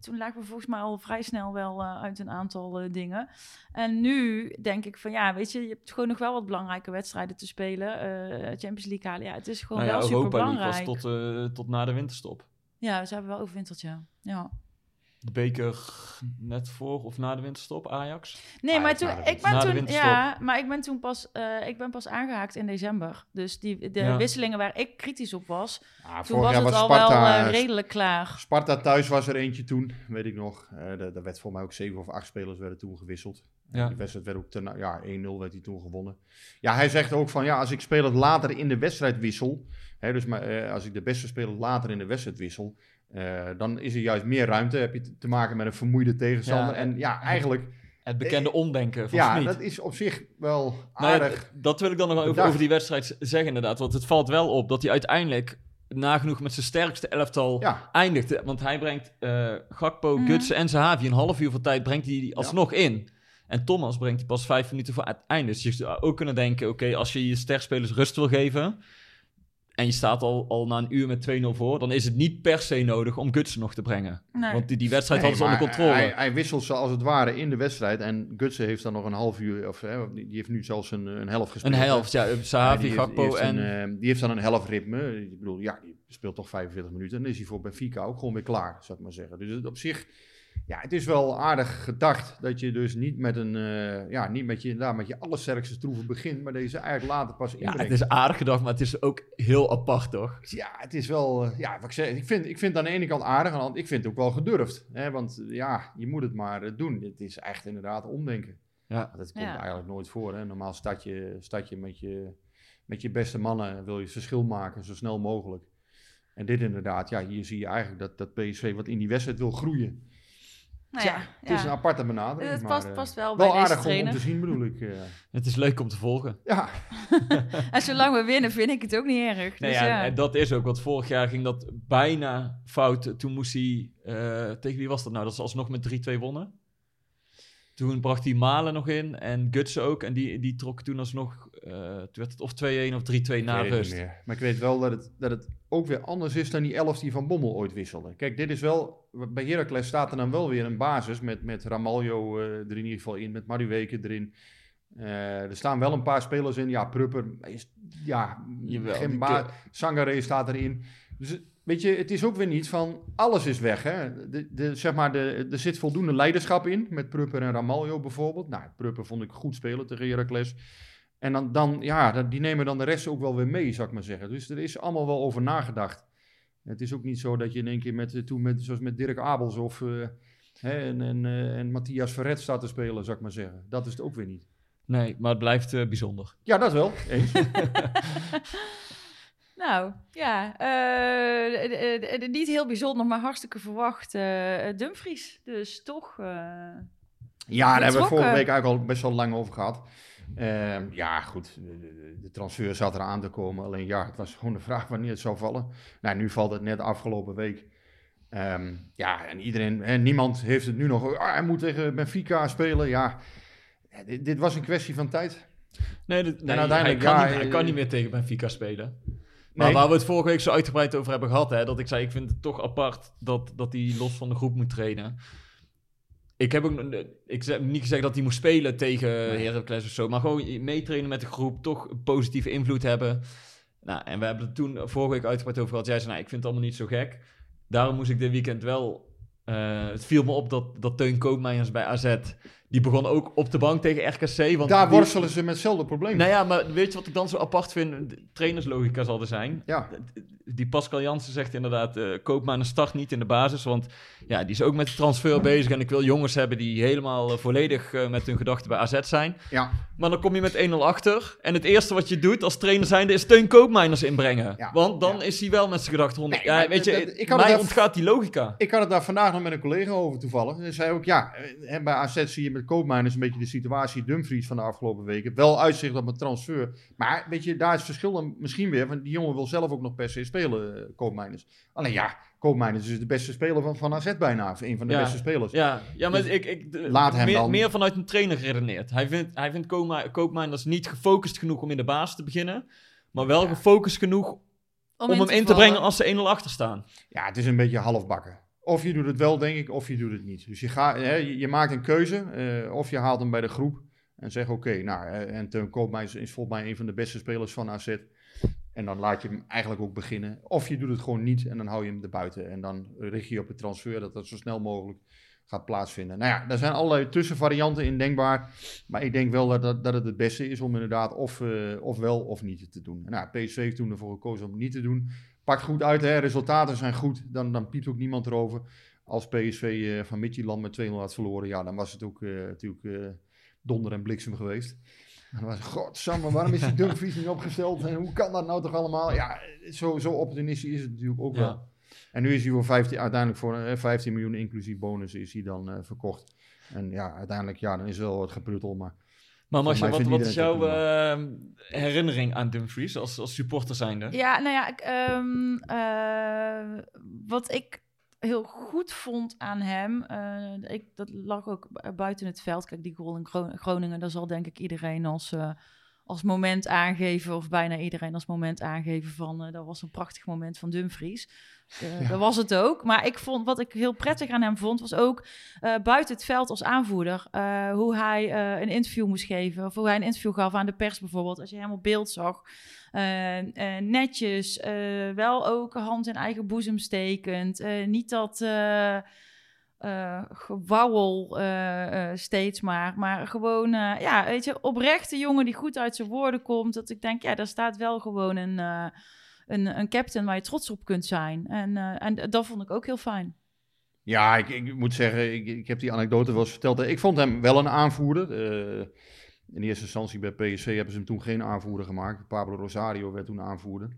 B: toen lagen we volgens mij al vrij snel wel eh, uit een aantal eh, dingen. En nu denk ik van ja, weet je, je hebt gewoon nog wel wat belangrijke wedstrijden te spelen. Eh, Champions League halen, ja, het is gewoon
E: nou ja,
B: wel super
E: Europa League was
B: belangrijk.
E: tot, eh, tot na de winterstop.
B: Ja, ze hebben wel overwinterd, ja. ja.
E: De beker net voor of na de winterstop, Ajax.
B: Nee, maar
A: ja,
B: toen,
A: de
B: ik ben
E: na de
B: toen, ja, maar ik ben toen pas, eh, ik ben pas aangehaakt in december. Dus die, de
E: Ja.
B: wisselingen waar ik kritisch op was,
A: ah,
B: toen was het
A: was
B: al
A: Sparta,
B: wel eh, redelijk klaar.
A: Sparta thuis was er eentje toen, weet ik nog. Eh daar, werd voor mij ook zeven of acht spelers werden toen gewisseld.
E: Ja.
A: Die wedstrijd werd ook ten, ja, 1-0 werd hij toen gewonnen. Ja, hij zegt ook van ja, als ik spelers later in de wedstrijd wissel, hè, dus maar, eh, als ik de beste speler later in de wedstrijd wissel, eh, dan is er juist meer ruimte. Heb je te- maken met een vermoeide tegenstander.
E: Ja,
A: en ja, eigenlijk,
E: Het bekende omdenken van
A: ja,
E: Smit.
A: dat is op zich wel
E: Nou ja,
A: aardig.
E: dat wil ik dan nog wel over, die wedstrijd zeggen inderdaad. Want het valt wel op dat hij uiteindelijk nagenoeg met zijn sterkste elftal
A: ja,
E: eindigt. Want hij brengt eh Gakpo,
B: Mhm.
E: Gutsen en Zahavi een half uur van tijd brengt hij die alsnog in. En Thomas brengt die pas vijf minuten voor het einde. Dus je zou ook kunnen denken, oké, als je je sterspelers rust wil geven... en je staat al, al na een uur met 2-0 voor... dan is het niet per se nodig om Gutsen nog te brengen.
B: Nee.
E: Want die, die wedstrijd
A: Nee,
E: hadden ze onder controle.
A: Hij, hij wisselt ze als het ware in de wedstrijd. En Gutsen heeft dan nog een half uur, of hè, die heeft nu zelfs een, een helft gespeeld.
E: een helft, ja.
A: Ja,
E: Sahavi,
A: heeft-
E: Gakpo
A: heeft
E: en...
A: een, eh, die heeft dan een helft ritme. Ik bedoel, ja, die speelt toch 45 minuten. En dan is hij voor Benfica ook gewoon weer klaar, zou ik maar zeggen. Dus het op zich, ja, het is wel aardig gedacht dat je dus niet met een, eh, ja, niet met je, inderdaad, met je allersterkste troeven begint, maar deze eigenlijk later pas
E: ja,
A: inbrengt.
E: het is aardig gedacht, maar het is ook heel apart, toch?
A: Ja, het is wel, eh, ja, wat ik zeg, ik vind, ik vind het aan de ene kant aardig, aan de andere- ik vind het ook wel gedurfd. Hè, want eh, ja, je moet het maar doen. Het is echt inderdaad omdenken.
E: Ja.
A: Want Dat komt
B: Ja.
A: eigenlijk nooit voor. Hè. Normaal start je, start je, met je met je beste mannen, en wil je het verschil maken zo snel mogelijk. En dit inderdaad, ja, hier zie je eigenlijk dat, dat PSV wat in die wedstrijd wil groeien.
B: Nou ja,
A: Het is
B: ja.
A: een aparte benadering.
B: Het
A: maar,
B: past,
A: eh,
B: past wel bij
A: wel
B: deze
A: aardig om, om te zien, bedoel ik. eh.
E: Het is leuk om te volgen.
A: ja,
B: En zolang we winnen, vind ik het ook niet erg.
E: Nee,
B: Dus
E: ja,
B: ja.
E: en dat is ook, want vorig jaar ging dat bijna fout. Toen moest hij, eh, tegen wie was dat nou? Dat ze alsnog met 3-2 wonnen. Toen bracht hij Malen nog in en Gutsen ook. En die, die trok toen alsnog, eh toen werd het of 2-1 of 3-2
A: ik
E: na
A: het
E: rust.
A: niet meer. Maar ik weet wel dat het, dat het ook weer anders is dan die elf die Van Bommel ooit wisselde. Kijk, dit is wel, bij Heracles staat er dan wel weer een basis met, met Ramaljo eh, er in ieder geval in, met Maduweke erin. Eh, er staan wel een paar spelers in. Ja, Prupper is, ja,
E: Jawel,
A: geen
E: die
A: ba-
E: ke-
A: Sangare staat erin. Dus het- weet je, het is ook weer niet van alles is weg. Hè? De, de, zeg maar, de, er zit voldoende leiderschap in, met Prupper en Ramaljo bijvoorbeeld. Nou, Prupper vond ik goed spelen tegen Heracles. En dan, dan ja, die nemen dan de rest ook wel weer mee, zou ik maar zeggen. Dus er is allemaal wel over nagedacht. Het is ook niet zo dat je in één keer met, eh, toen met, zoals met Dirk Abels of eh, hè, en, en, eh, en Matthias Verret staat te spelen, zou ik maar zeggen. Dat is het ook weer niet.
E: Nee, maar het blijft eh, bijzonder.
A: Ja, dat wel. Eens.
B: Nou, ja. niet heel bijzonder, maar hartstikke verwacht Dumfries. Dus toch... eh,
A: Ja, daar hebben we vorige week eigenlijk al best wel lang over gehad. Ehm, ja, goed. De, de- de transfer zat eraan te komen. Alleen ja, het was gewoon de vraag wanneer het zou vallen. Nou, nu valt het net afgelopen week. Ehm, ja, en iedereen, hè, niemand heeft het nu nog. Ah, hij moet tegen Benfica spelen. Ja, Ja, dit, dit was een kwestie van tijd.
E: Nee, dit- nee
A: uiteindelijk,
E: hij, kan
A: ja,
E: niet, hij
A: eh,
E: kan niet meer tegen Benfica spelen. Maar
A: Nee.
E: waar we het vorige week zo uitgebreid over hebben gehad, hè, dat ik zei, ik vind het toch apart dat, dat hij los van de groep moet trainen. Ik heb ook ik heb niet gezegd dat hij moest spelen tegen Heracles of zo, maar gewoon meetrainen met de groep, toch een positieve invloed hebben. Nou, en we hebben het toen vorige week uitgebreid over gehad. Jij zei, nou, ik vind het allemaal niet zo gek. Daarom moest ik dit weekend wel... eh, het viel me op dat, dat Teun Koopmeiners bij AZ... die begon ook op de bank tegen RKC. Want
A: Daar
E: die-
A: worstelen ze met hetzelfde probleem.
E: nou ja, maar weet je wat ik dan zo apart vind? De trainerslogica zal er zijn.
A: Ja,
E: Die Pascal Jansen zegt inderdaad, eh koop maar een start niet in de basis. Want ja, die is ook met de transfer bezig. En ik wil jongens hebben die helemaal eh, volledig eh, met hun gedachten bij AZ zijn.
A: ja.
E: Maar dan kom je met 1-0 achter. En het eerste wat je doet als trainer zijnde is Teun Koopmeiners inbrengen.
A: Ja.
E: Want dan
A: Ja.
E: is hij wel met zijn gedachten rond.
A: Nee,
E: ja,
A: maar
E: weet je,
A: ik
E: mij
A: daar-
E: ontgaat die logica.
A: Ik had het daar vandaag nog met een collega over toevallig. Hij zei ook, ja, bij AZ zie je met Koopmeiners een beetje de situatie Dumfries van de afgelopen weken. Wel uitzicht op een transfer. Maar weet je, daar is het verschil dan misschien weer. Want die jongen wil zelf ook nog per se spelen, eh, Koopmeiners. Alleen ja, Koopmeiners is de beste speler van, van AZ bijna. Of een van de
E: Ja.
A: beste spelers.
E: Ja, ja maar
A: Dus
E: ik, ik, de-
A: laat hem
E: meer,
A: dan.
E: meer vanuit een trainer geredeneerd. Hij vindt, hij vindt Koopmeiners niet gefocust genoeg om in de basis te beginnen. Maar wel gefocust genoeg om, hem in te
B: vallen.
E: brengen als ze 1-0 achter staan.
A: Ja, het is een beetje halfbakken. Of je doet het wel, denk ik, of je doet het niet. Dus je, hè, je, maakt een keuze. eh, of je haalt hem bij de groep en zegt oké, nou, en Teun Koopmeiners is volgens mij een van de beste spelers van AZ. En dan laat je hem eigenlijk ook beginnen. Of je doet het gewoon niet en dan hou je hem erbuiten. En dan richt je op het transfer dat dat zo snel mogelijk gaat plaatsvinden. Nou ja, er zijn allerlei tussenvarianten in denkbaar. Maar ik denk wel dat, dat, dat het het beste is om inderdaad of, eh, of wel of niet te doen. Nou, PSV heeft toen ervoor gekozen om het niet te doen. Pakt goed uit, hè? resultaten zijn goed. Dan, dan piept ook niemand erover. Als PSV eh, van Midtjylland met 2-0 had verloren, ja, dan was het ook eh, natuurlijk eh, donder en bliksem geweest. En dan was godsamme, waarom is die Dumfries niet opgesteld? En hoe kan dat nou toch allemaal? Ja, zo, zo opportunistisch is het natuurlijk ook
E: Ja.
A: wel. En nu is hij voor 15, uiteindelijk voor eh, 15 miljoen inclusief bonus is hij dan eh, verkocht. En ja, uiteindelijk, ja, dan is wel wat gepruttel, maar...
E: Maar Marcia, wat, wat is jouw eh, herinnering aan Dumfries als, als supporter zijnde?
B: Ja, nou ja, ik, ehm, eh, wat ik heel goed vond aan hem, eh, ik, dat lag ook bu- buiten het veld. Kijk, die goal in Gro- Groningen, daar zal denk ik iedereen als, eh, als moment aangeven, of bijna iedereen als moment aangeven van, dat was een prachtig moment van Dumfries. Eh, Dat was het ook. Maar ik vond, wat ik heel prettig aan hem vond, was ook eh, buiten het veld als aanvoerder, eh, hoe hij een interview moest geven, of hoe hij een interview gaf aan de pers bijvoorbeeld, als je hem op beeld zag. Netjes, wel ook hand in eigen boezem stekend. niet dat eh, gewauwel steeds maar, maar gewoon, ja, weet je, oprechte jongen die goed uit zijn woorden komt. Dat ik denk, ja, daar staat wel gewoon een, een, een captain waar je trots op kunt zijn. En, eh, en dat vond ik ook heel fijn.
A: Ja, ik, ik moet zeggen, ik, ik heb die anekdote wel eens verteld. Ik vond hem wel een aanvoerder. Eh, in eerste instantie bij PSV hebben ze hem toen geen aanvoerder gemaakt. Pablo Rosario werd toen aanvoerder.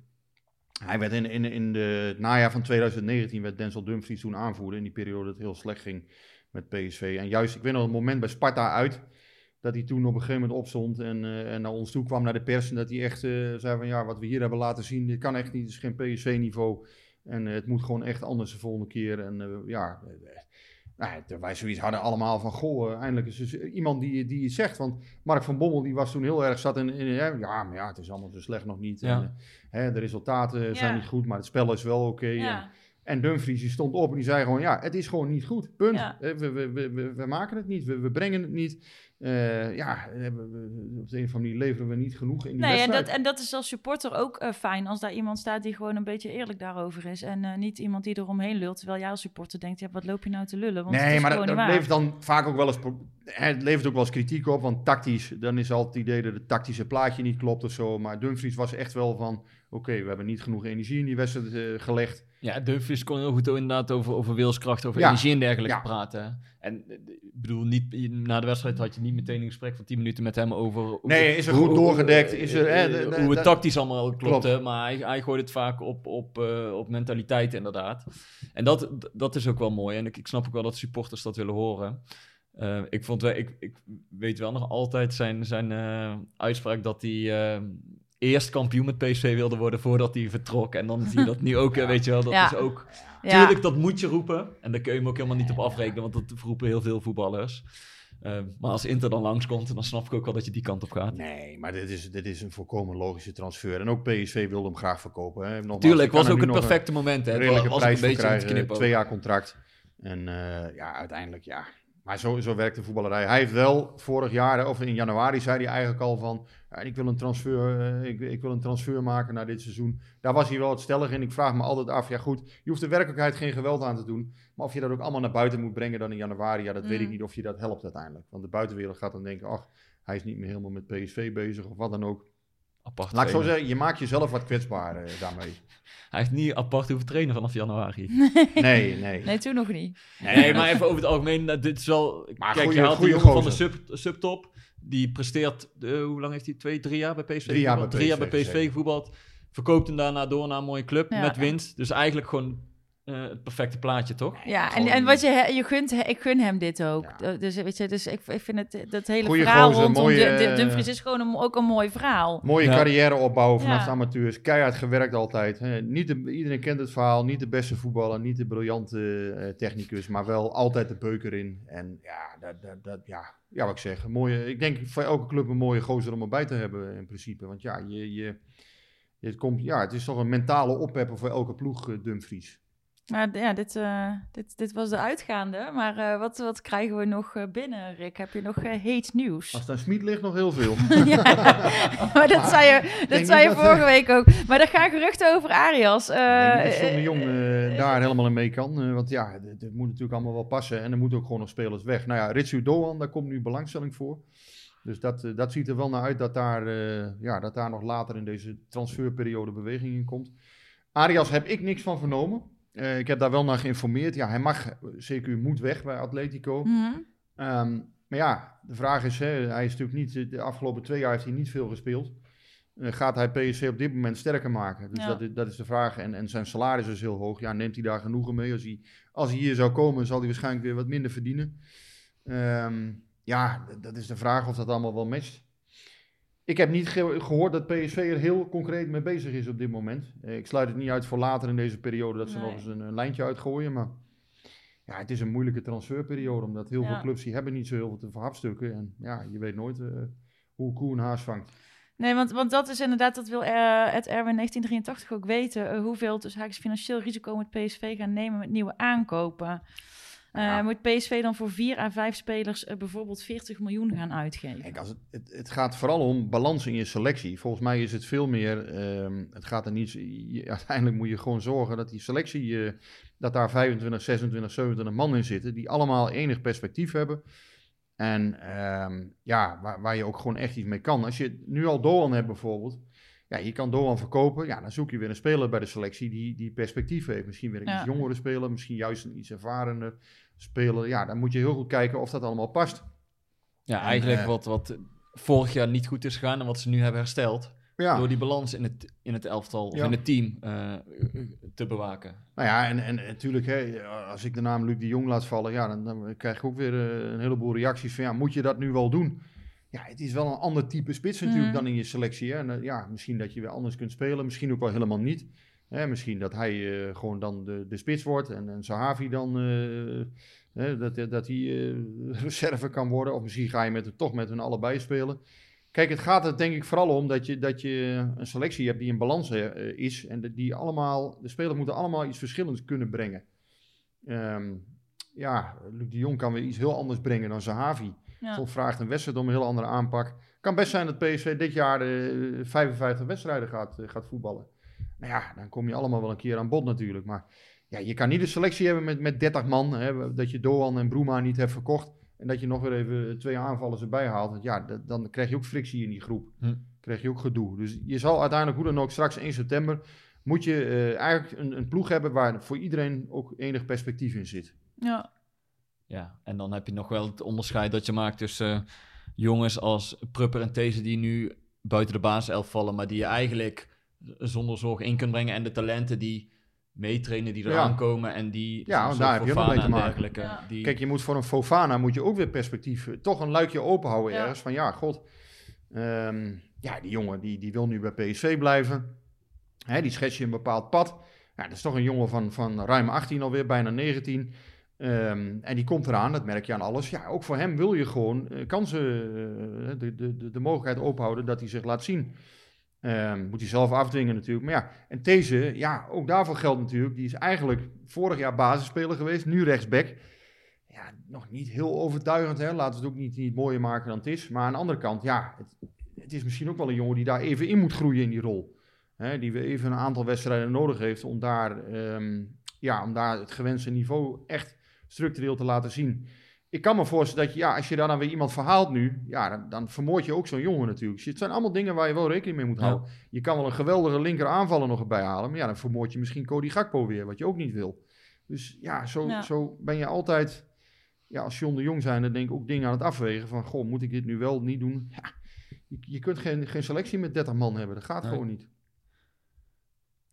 A: Hij werd in, in, in de, het najaar van 2019 werd Denzel Dumfries toen aanvoerder. In die periode dat het heel slecht ging met PSV. En juist, ik weet nog het moment bij Sparta uit. Dat hij toen op een gegeven moment opstond en, eh, en naar ons toe kwam, naar de pers. En dat hij echt eh, zei van ja, wat we hier hebben laten zien, dit kan echt niet. Het is geen PSV-niveau. En eh, het moet gewoon echt anders de volgende keer. En eh, ja, nou, wij zoiets hadden allemaal van, goh, eindelijk is dus iemand die, die het zegt. Want Mark van Bommel, die was toen heel erg zat in, in ja, maar ja, het is allemaal zo slecht nog niet.
E: Ja.
A: En, hè, de resultaten zijn niet goed, maar het spel is wel oké. En,
B: Ja,
A: en Dumfries die stond op en die zei gewoon, ja, het is gewoon niet goed. Punt.
B: Ja.
A: We, we, we, we, we maken het niet, we, we brengen het niet. Eh, ja, we- we- op de een of andere manier leveren we niet genoeg in die
B: Nee, en
A: wedstrijd.
B: dat, en dat is als supporter ook eh, fijn als daar iemand staat die gewoon een beetje eerlijk daarover is. En eh, niet iemand die eromheen lult. Terwijl jij als supporter denkt, ja, wat loop je nou te lullen? Want het
A: Nee, maar dat, levert dan vaak ook wel eens, het levert ook wel eens kritiek op. Want tactisch, dan is altijd het idee dat het tactische plaatje niet klopt of zo. Maar Dumfries was echt wel van, oké, we hebben niet genoeg energie in die wedstrijd gelegd.
E: Ja, Dumfries kon heel goed inderdaad over, over wilskracht, over
A: Ja.
E: energie en dergelijke
A: Ja.
E: praten. En ik bedoel, niet, na de wedstrijd had je niet meteen een gesprek van 10 minuten met hem over... hoe-
A: Nee, is er goed doorgedekt?
E: eh,
A: Is er,
E: eh,
A: hè, de- de-
E: hoe het tactisch allemaal klopte,
A: Klopt.
E: maar hij, hij gooit het vaak op, op, eh, op mentaliteit inderdaad. En dat, dat is ook wel mooi. En ik, ik snap ook wel dat supporters dat willen horen. Eh, ik, vond wel, ik, ik weet wel nog altijd zijn, zijn eh, uitspraak dat hij eh, eerst kampioen met PSV wilde worden voordat hij vertrok. En dan zie je dat nu ook, eh, weet je wel, dat
B: Ja.
E: is ook...
B: Ja.
E: Tuurlijk, dat moet je roepen. En daar kun je hem ook helemaal niet op afrekenen, want dat roepen heel veel voetballers. Eh, maar als Inter dan langskomt, dan snap ik ook wel dat je die kant op gaat.
A: Nee, maar dit is, dit is een volkomen logische transfer. En ook PSV wilde hem graag verkopen. Hè. Nogmaals,
E: Tuurlijk, was ook het
A: een
E: perfecte moment. Hè.
A: Redelijke
E: was een
A: prijs voor
E: beetje
A: krijgen.
E: knippen.
A: Twee jaar contract. En eh, ja, uiteindelijk ja. Maar zo, zo werkt de voetballerij. Hij heeft wel vorig jaar, of in januari, zei hij eigenlijk al van... Ik, wil een transfer, eh, ik, ik wil een transfer maken naar dit seizoen. Daar was hij wel het stellig in. Ik vraag me altijd af, ja goed, je hoeft de werkelijkheid geen geweld aan te doen. Maar of je dat ook allemaal naar buiten moet brengen dan in januari, ja, dat weet ik
B: Mm.
A: niet of je dat helpt uiteindelijk. Want de buitenwereld gaat dan denken, ach, hij is niet meer helemaal met PSV bezig of wat dan ook.
E: Apart
A: Laat ik zo zeggen, je maakt jezelf wat kwetsbaar eh, daarmee.
E: Hij heeft niet apart hoeven trainen vanaf januari.
A: Nee, nee.
B: Nee, toen nog niet.
E: Nee, maar even over het algemeen. eh, Dit is wel...
A: Maar
E: kijk,
A: goeie-
E: je haalt die jongen van de sub, subtop. Die presteert... eh, hoe lang heeft hij? Twee, drie jaar bij PSV
A: Drie jaar bij
E: Drie jaar
A: PSV
E: bij PSV gevoetbald. Verkoopt hem daarna door naar een mooie club
B: Ja.
E: met winst. Dus eigenlijk gewoon eh, het perfecte plaatje, toch?
B: Ja, en, en wat je, je gunt, ik gun hem dit ook.
A: Ja.
B: Dus, weet je, dus ik, ik vind het, dat hele
A: Goeie
B: verhaal
A: gozer,
B: rondom
A: mooie, eh,
B: Dumfries is gewoon een, ook een mooi verhaal.
A: Mooie
E: Ja.
A: carrière opbouwen vanaf
B: Ja.
A: de amateurs. Keihard gewerkt altijd. Niet de, iedereen kent het verhaal. Niet de beste voetballer. Niet de briljante eh, technicus. Maar wel altijd de beuker in. En ja, dat, dat, dat, ja, ja, wat ik zeg. Een mooie, ik denk voor elke club een mooie gozer om erbij te hebben in principe. Want ja, je, je, je komt, ja het is toch een mentale ophepper voor elke ploeg, Dumfries.
B: Maar ja, dit, eh, dit, dit was de uitgaande. Maar eh, wat, wat krijgen we nog eh, binnen, Rick? Heb je nog heet nieuws?
A: Als het aan Smit ligt, nog heel veel.
B: ja, maar dat zei je, dat zei je
A: dat,
B: vorige week ook. Maar er gaan geruchten over Arias.
A: Ik
B: Eh,
A: denk dat Jong daar helemaal in mee kan. want ja, het moet natuurlijk allemaal wel passen. En er moeten ook gewoon nog spelers weg. Nou ja, Ritsu Doan, daar komt nu belangstelling voor. Dus dat, dat ziet er wel naar uit dat daar, ja, dat daar nog later in deze transferperiode beweging in komt. Arias heb ik niks van vernomen. Eh, ik heb daar wel naar geïnformeerd. Ja, hij mag, CQ moet weg bij Atletico.
B: mhm.
A: Ehm, maar ja, de vraag is, hè, hij is natuurlijk niet, de afgelopen twee jaar heeft hij niet veel gespeeld. Eh, gaat hij PSV op dit moment sterker maken? Dus
B: Ja.
A: dat, is, dat is de vraag. En, en zijn salaris is heel hoog. Ja, neemt hij daar genoegen mee? Als hij, als hij hier zou komen, zal hij waarschijnlijk weer wat minder verdienen. Ehm, ja, dat is de vraag of dat allemaal wel matcht. Ik heb niet ge- gehoord dat PSV er heel concreet mee bezig is op dit moment. Eh, ik sluit het niet uit voor later in deze periode dat ze
B: Nee.
A: nog eens een, een lijntje uitgooien. Maar ja, het is een moeilijke transferperiode, omdat heel
B: Ja.
A: veel clubs die hebben niet zo heel veel te verhapstukken. En ja, je weet nooit eh, hoe koe een haas vangt.
B: Nee, want, want dat is inderdaad, dat wil eh, het Erwin 1983 ook weten. hoeveel dus haakjes financieel risico moet PSV gaan nemen met nieuwe aankopen. Eh,
A: Ja.
B: Moet PSV dan voor vier à vijf spelers eh, bijvoorbeeld 40 miljoen gaan uitgeven?
A: Kijk, als het, het, het gaat vooral om balans in je selectie. Volgens mij is het veel meer. ehm, het gaat er niet. je- uiteindelijk moet je gewoon zorgen dat die selectie. eh, dat daar 25, 26, 27 man in zitten. Die allemaal enig perspectief hebben. En ehm, ja, waar, waar je ook gewoon echt iets mee kan. Als je nu al Doan hebt bijvoorbeeld. Ja, je kan Doan verkopen. Ja, dan zoek je weer een speler bij de selectie die, die perspectief heeft. Misschien weer een
B: Ja.
A: iets jongere speler. Misschien juist een iets ervarener speler. Ja, dan moet je heel goed kijken of dat allemaal past.
E: Ja,
A: En,
E: eigenlijk
A: eh,
E: wat, wat vorig jaar niet goed is gegaan en wat ze nu hebben hersteld.
A: Ja.
E: Door die balans in het, in het elftal of
A: Ja.
E: in het team eh, te bewaken.
A: Nou ja, en, en natuurlijk, hè, als ik de naam Luc de Jong laat vallen, ja, dan, dan krijg ik ook weer eh, een heleboel reacties van, ja, moet je dat nu wel doen? Ja, het is wel een ander type spits natuurlijk
B: Mhm.
A: dan in je selectie. Hè? En, ja, misschien dat je weer anders kunt spelen, misschien ook wel helemaal niet. Hè, misschien dat hij eh, gewoon dan de, de spits wordt en, en Sahavi dan, eh, hè, dat, dat hij eh, reserve kan worden. Of misschien ga je met, toch met hun allebei spelen. Kijk, het gaat er denk ik vooral om dat je, dat je een selectie hebt die in balans is. En de- die allemaal, de spelers moeten allemaal iets verschillends kunnen brengen. Ehm, ja, Luc de Jong kan weer iets heel anders brengen dan Zahavi.
B: Ja.
A: Soms vraagt een wedstrijd om een heel andere aanpak. kan best zijn dat PSV dit jaar eh 55 wedstrijden gaat, gaat voetballen. Nou ja, dan kom je allemaal wel een keer aan bod natuurlijk. Maar ja, je kan niet een selectie hebben met, met 30 man. Hè, dat je Doan en Broema niet hebt verkocht. En dat je nog weer even twee aanvallers erbij haalt. Want ja, dat- dan krijg je ook frictie in die groep.
E: Hm.
A: krijg je ook gedoe. Dus je zal uiteindelijk, hoe dan ook, straks 1 september... moet je eh, eigenlijk een, een ploeg hebben waar voor iedereen ook enig perspectief in zit.
B: Ja.
E: Ja, en dan heb je nog wel het onderscheid dat je maakt tussen eh, jongens als Prupper en These die nu buiten de basiself vallen, maar die je eigenlijk zonder zorg in kunt brengen. En de talenten die meetrainen, die
A: Ja.
E: eraan komen en die...
A: Ja, daar heb je ook mee te
E: en
A: maken.
E: dergelijke,
B: Ja.
E: Die,
A: Kijk, je moet voor een Fofana moet je ook weer perspectief, eh, toch een luikje open houden
B: Ja.
A: ergens. Van ja, god, ehm, ja, die jongen die, die wil nu bij PSV blijven. Hè, die schets je een bepaald pad. Ja, dat is toch een jongen van, van ruim 18 alweer, bijna 19. Ehm, en die komt eraan, dat merk je aan alles. Ja, ook voor hem wil je gewoon eh, kansen, eh, de, de, de, de mogelijkheid ophouden dat hij zich laat zien. Ehm, moet hij zelf afdwingen natuurlijk. Maar ja, en deze, ja, ook daarvoor geldt natuurlijk. Die is eigenlijk vorig jaar basisspeler geweest, nu rechtsback. Ja, nog niet heel overtuigend, hè. Laten we het ook niet, niet mooier maken dan het is. Maar aan de andere kant, ja, het, het is misschien ook wel een jongen die daar even in moet groeien in die rol. Hè, die we even een aantal wedstrijden nodig heeft om daar, ehm, ja, om daar het gewenste niveau echt structureel te laten zien. Ik kan me voorstellen dat je, ja, als je daar dan weer iemand verhaalt nu, ja, dan, dan vermoord je ook zo'n jongen natuurlijk. Dus het zijn allemaal dingen waar je wel rekening mee moet
E: Ja.
A: houden. Je kan wel een geweldige linker aanvaller nog erbij halen, maar ja, dan vermoord je misschien Cody Gakpo weer, wat je ook niet wil. Dus ja, zo,
B: Ja.
A: zo ben je altijd, ja, als John de Jong zijn, dan denk ik ook dingen aan het afwegen van, goh, moet ik dit nu wel niet doen? Ja, je, je kunt geen, geen selectie met 30 man hebben, dat gaat
E: Nee.
A: gewoon niet.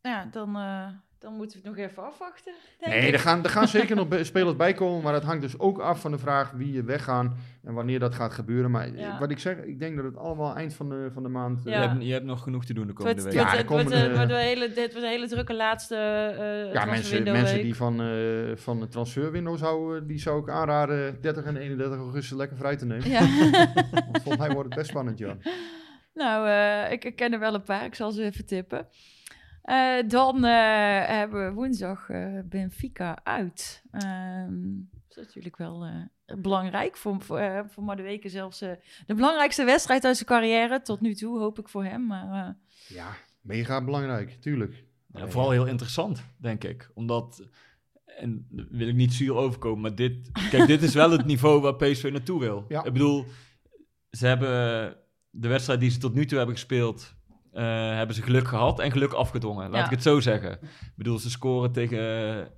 B: Ja, dan, eh, dan moeten we het nog even afwachten. denk
A: Nee,
B: ik.
A: er gaan, er gaan zeker nog spelers bij komen, maar dat hangt dus ook af van de vraag wie je weggaan en wanneer dat gaat gebeuren. Maar eh,
B: Ja.
A: wat ik zeg, ik denk dat het allemaal eind van de, van de maand... eh,
B: Ja.
E: je, hebt, je hebt nog genoeg te doen de komende week.
A: Ja,
B: het wordt,
A: komende-
B: wordt een hele, dit wordt een hele drukke laatste eh
A: Ja, mensen, mensen die van, eh van de transferwindow zouden, die zou ik aanraden 30 en 31 augustus lekker vrij te nemen.
B: Ja.
A: Want volgens mij wordt het best spannend, Jan.
B: nou, eh, ik, ik ken er wel een paar. Ik zal ze even tippen. Eh, dan eh, hebben we woensdag eh, Benfica uit. Ehm, dat is natuurlijk wel eh, belangrijk voor, voor, voor Madueke zelfs eh, de belangrijkste wedstrijd uit zijn carrière. Tot nu toe, hoop ik voor hem. Maar eh,
A: Ja, mega belangrijk, tuurlijk.
E: Ja, vooral heel interessant, denk ik. Omdat, en daar wil ik niet zuur overkomen, maar dit, kijk, dit is wel het niveau waar PSV naartoe wil.
A: Ja.
E: Ik bedoel, ze hebben de wedstrijd die ze tot nu toe hebben gespeeld, eh, hebben ze geluk gehad en geluk afgedwongen. Laat
B: Ja.
E: ik het zo zeggen. Ik bedoel, ze scoren tegen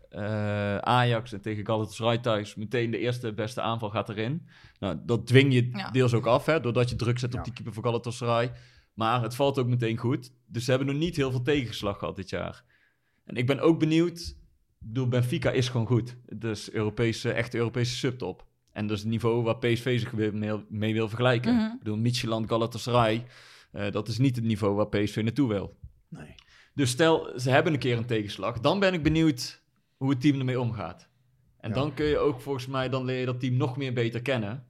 E: eh, Ajax en tegen Galatasaray thuis. Meteen de eerste beste aanval gaat erin. Nou, dat dwing je
B: Ja.
E: deels ook af, hè, doordat je druk zet op die keeper van Galatasaray. Maar het valt ook meteen goed. Dus ze hebben nog niet heel veel tegenslag gehad dit jaar. En ik ben ook benieuwd. Ik bedoel, Benfica is gewoon goed. Dus Europese, echt Europese subtop. En dat is het niveau waar PSV zich mee, mee wil vergelijken.
B: Mhm.
E: Ik bedoel, Midtjylland, Galatasaray. Eh, dat is niet het niveau waar PSV naartoe wil.
A: Nee.
E: Dus stel, ze hebben een keer een tegenslag. Dan ben ik benieuwd hoe het team ermee omgaat. En
A: Ja.
E: dan kun je ook volgens mij, dan leer je dat team nog meer beter kennen.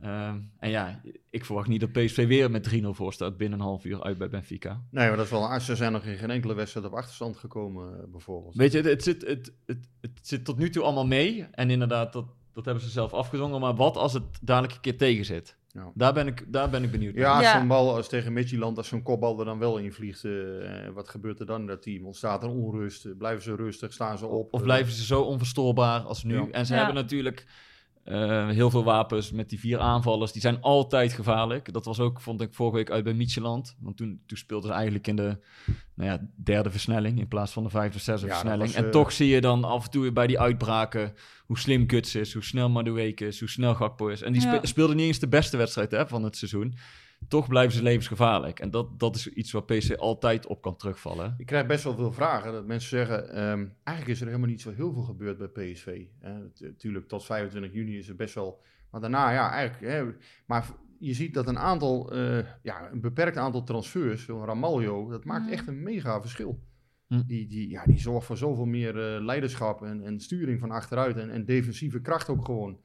E: Ehm, en ja, ik verwacht niet dat PSV weer met 3-0 voor staat binnen een half uur uit bij Benfica.
A: Nee, maar dat is wel... Ze zijn nog in geen enkele wedstrijd op achterstand gekomen, eh, bijvoorbeeld.
E: Weet je, het, het, zit, het, het, het zit tot nu toe allemaal mee. En inderdaad, dat, dat hebben ze zelf afgedwongen. Maar wat als het dadelijk een keer tegen zit?
A: Ja.
E: Daar, ben ik, daar ben ik benieuwd naar.
A: Ja, zo'n bal als tegen Midtjylland, als zo'n kopbal er dan wel in vliegt, eh, wat gebeurt er dan in dat team? Ontstaat er onrust? Blijven ze rustig? Staan ze op?
E: Of
A: Eh,
E: blijven ze zo onverstoorbaar als nu?
A: Ja.
E: En ze
B: Ja.
E: hebben natuurlijk eh, heel veel wapens met die vier aanvallers. Die zijn altijd gevaarlijk. Dat was ook, vond ik, vorige week uit bij Micheland. Want toen, toen speelden ze eigenlijk in de nou ja, derde versnelling... in plaats van de vijfde of zesde
A: Ja,
E: versnelling.
A: was,
E: en
A: eh,
E: toch zie je dan af en toe bij die uitbraken... hoe slim Guts is, hoe snel Madueke is, hoe snel Gakpo is. En die
B: Ja.
E: spe- speelden niet eens de beste wedstrijd hè, van het seizoen. Toch blijven ze levensgevaarlijk. En dat, dat is iets waar PC altijd op kan terugvallen.
A: Ik krijg best wel veel vragen dat mensen zeggen, ehm, eigenlijk is er helemaal niet zo heel veel gebeurd bij PSV. Natuurlijk, tot 25 juni is er best wel, maar daarna ja, eigenlijk. Hè, maar je ziet dat een aantal, eh, ja, een beperkt aantal transfers, zo'n Ramaljo, dat maakt
B: Mhm.
A: echt een mega verschil.
E: Hm.
A: Die, die, ja, die zorgt voor zoveel meer eh, leiderschap en, en sturing van achteruit en, en defensieve kracht ook gewoon.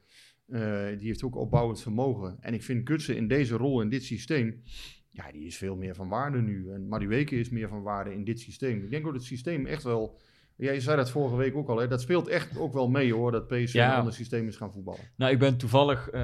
A: Eh, die heeft ook opbouwend vermogen. En ik vind Kutsen in deze rol, in dit systeem, ja, die is veel meer van waarde nu. En Madueke is meer van waarde in dit systeem. Ik denk ook dat het systeem echt wel... Jij zei dat vorige week ook al, hè? dat speelt echt ook wel mee hoor, dat PSV
E: Ja.
A: een ander systeem is gaan voetballen.
E: Nou, ik ben toevallig eh,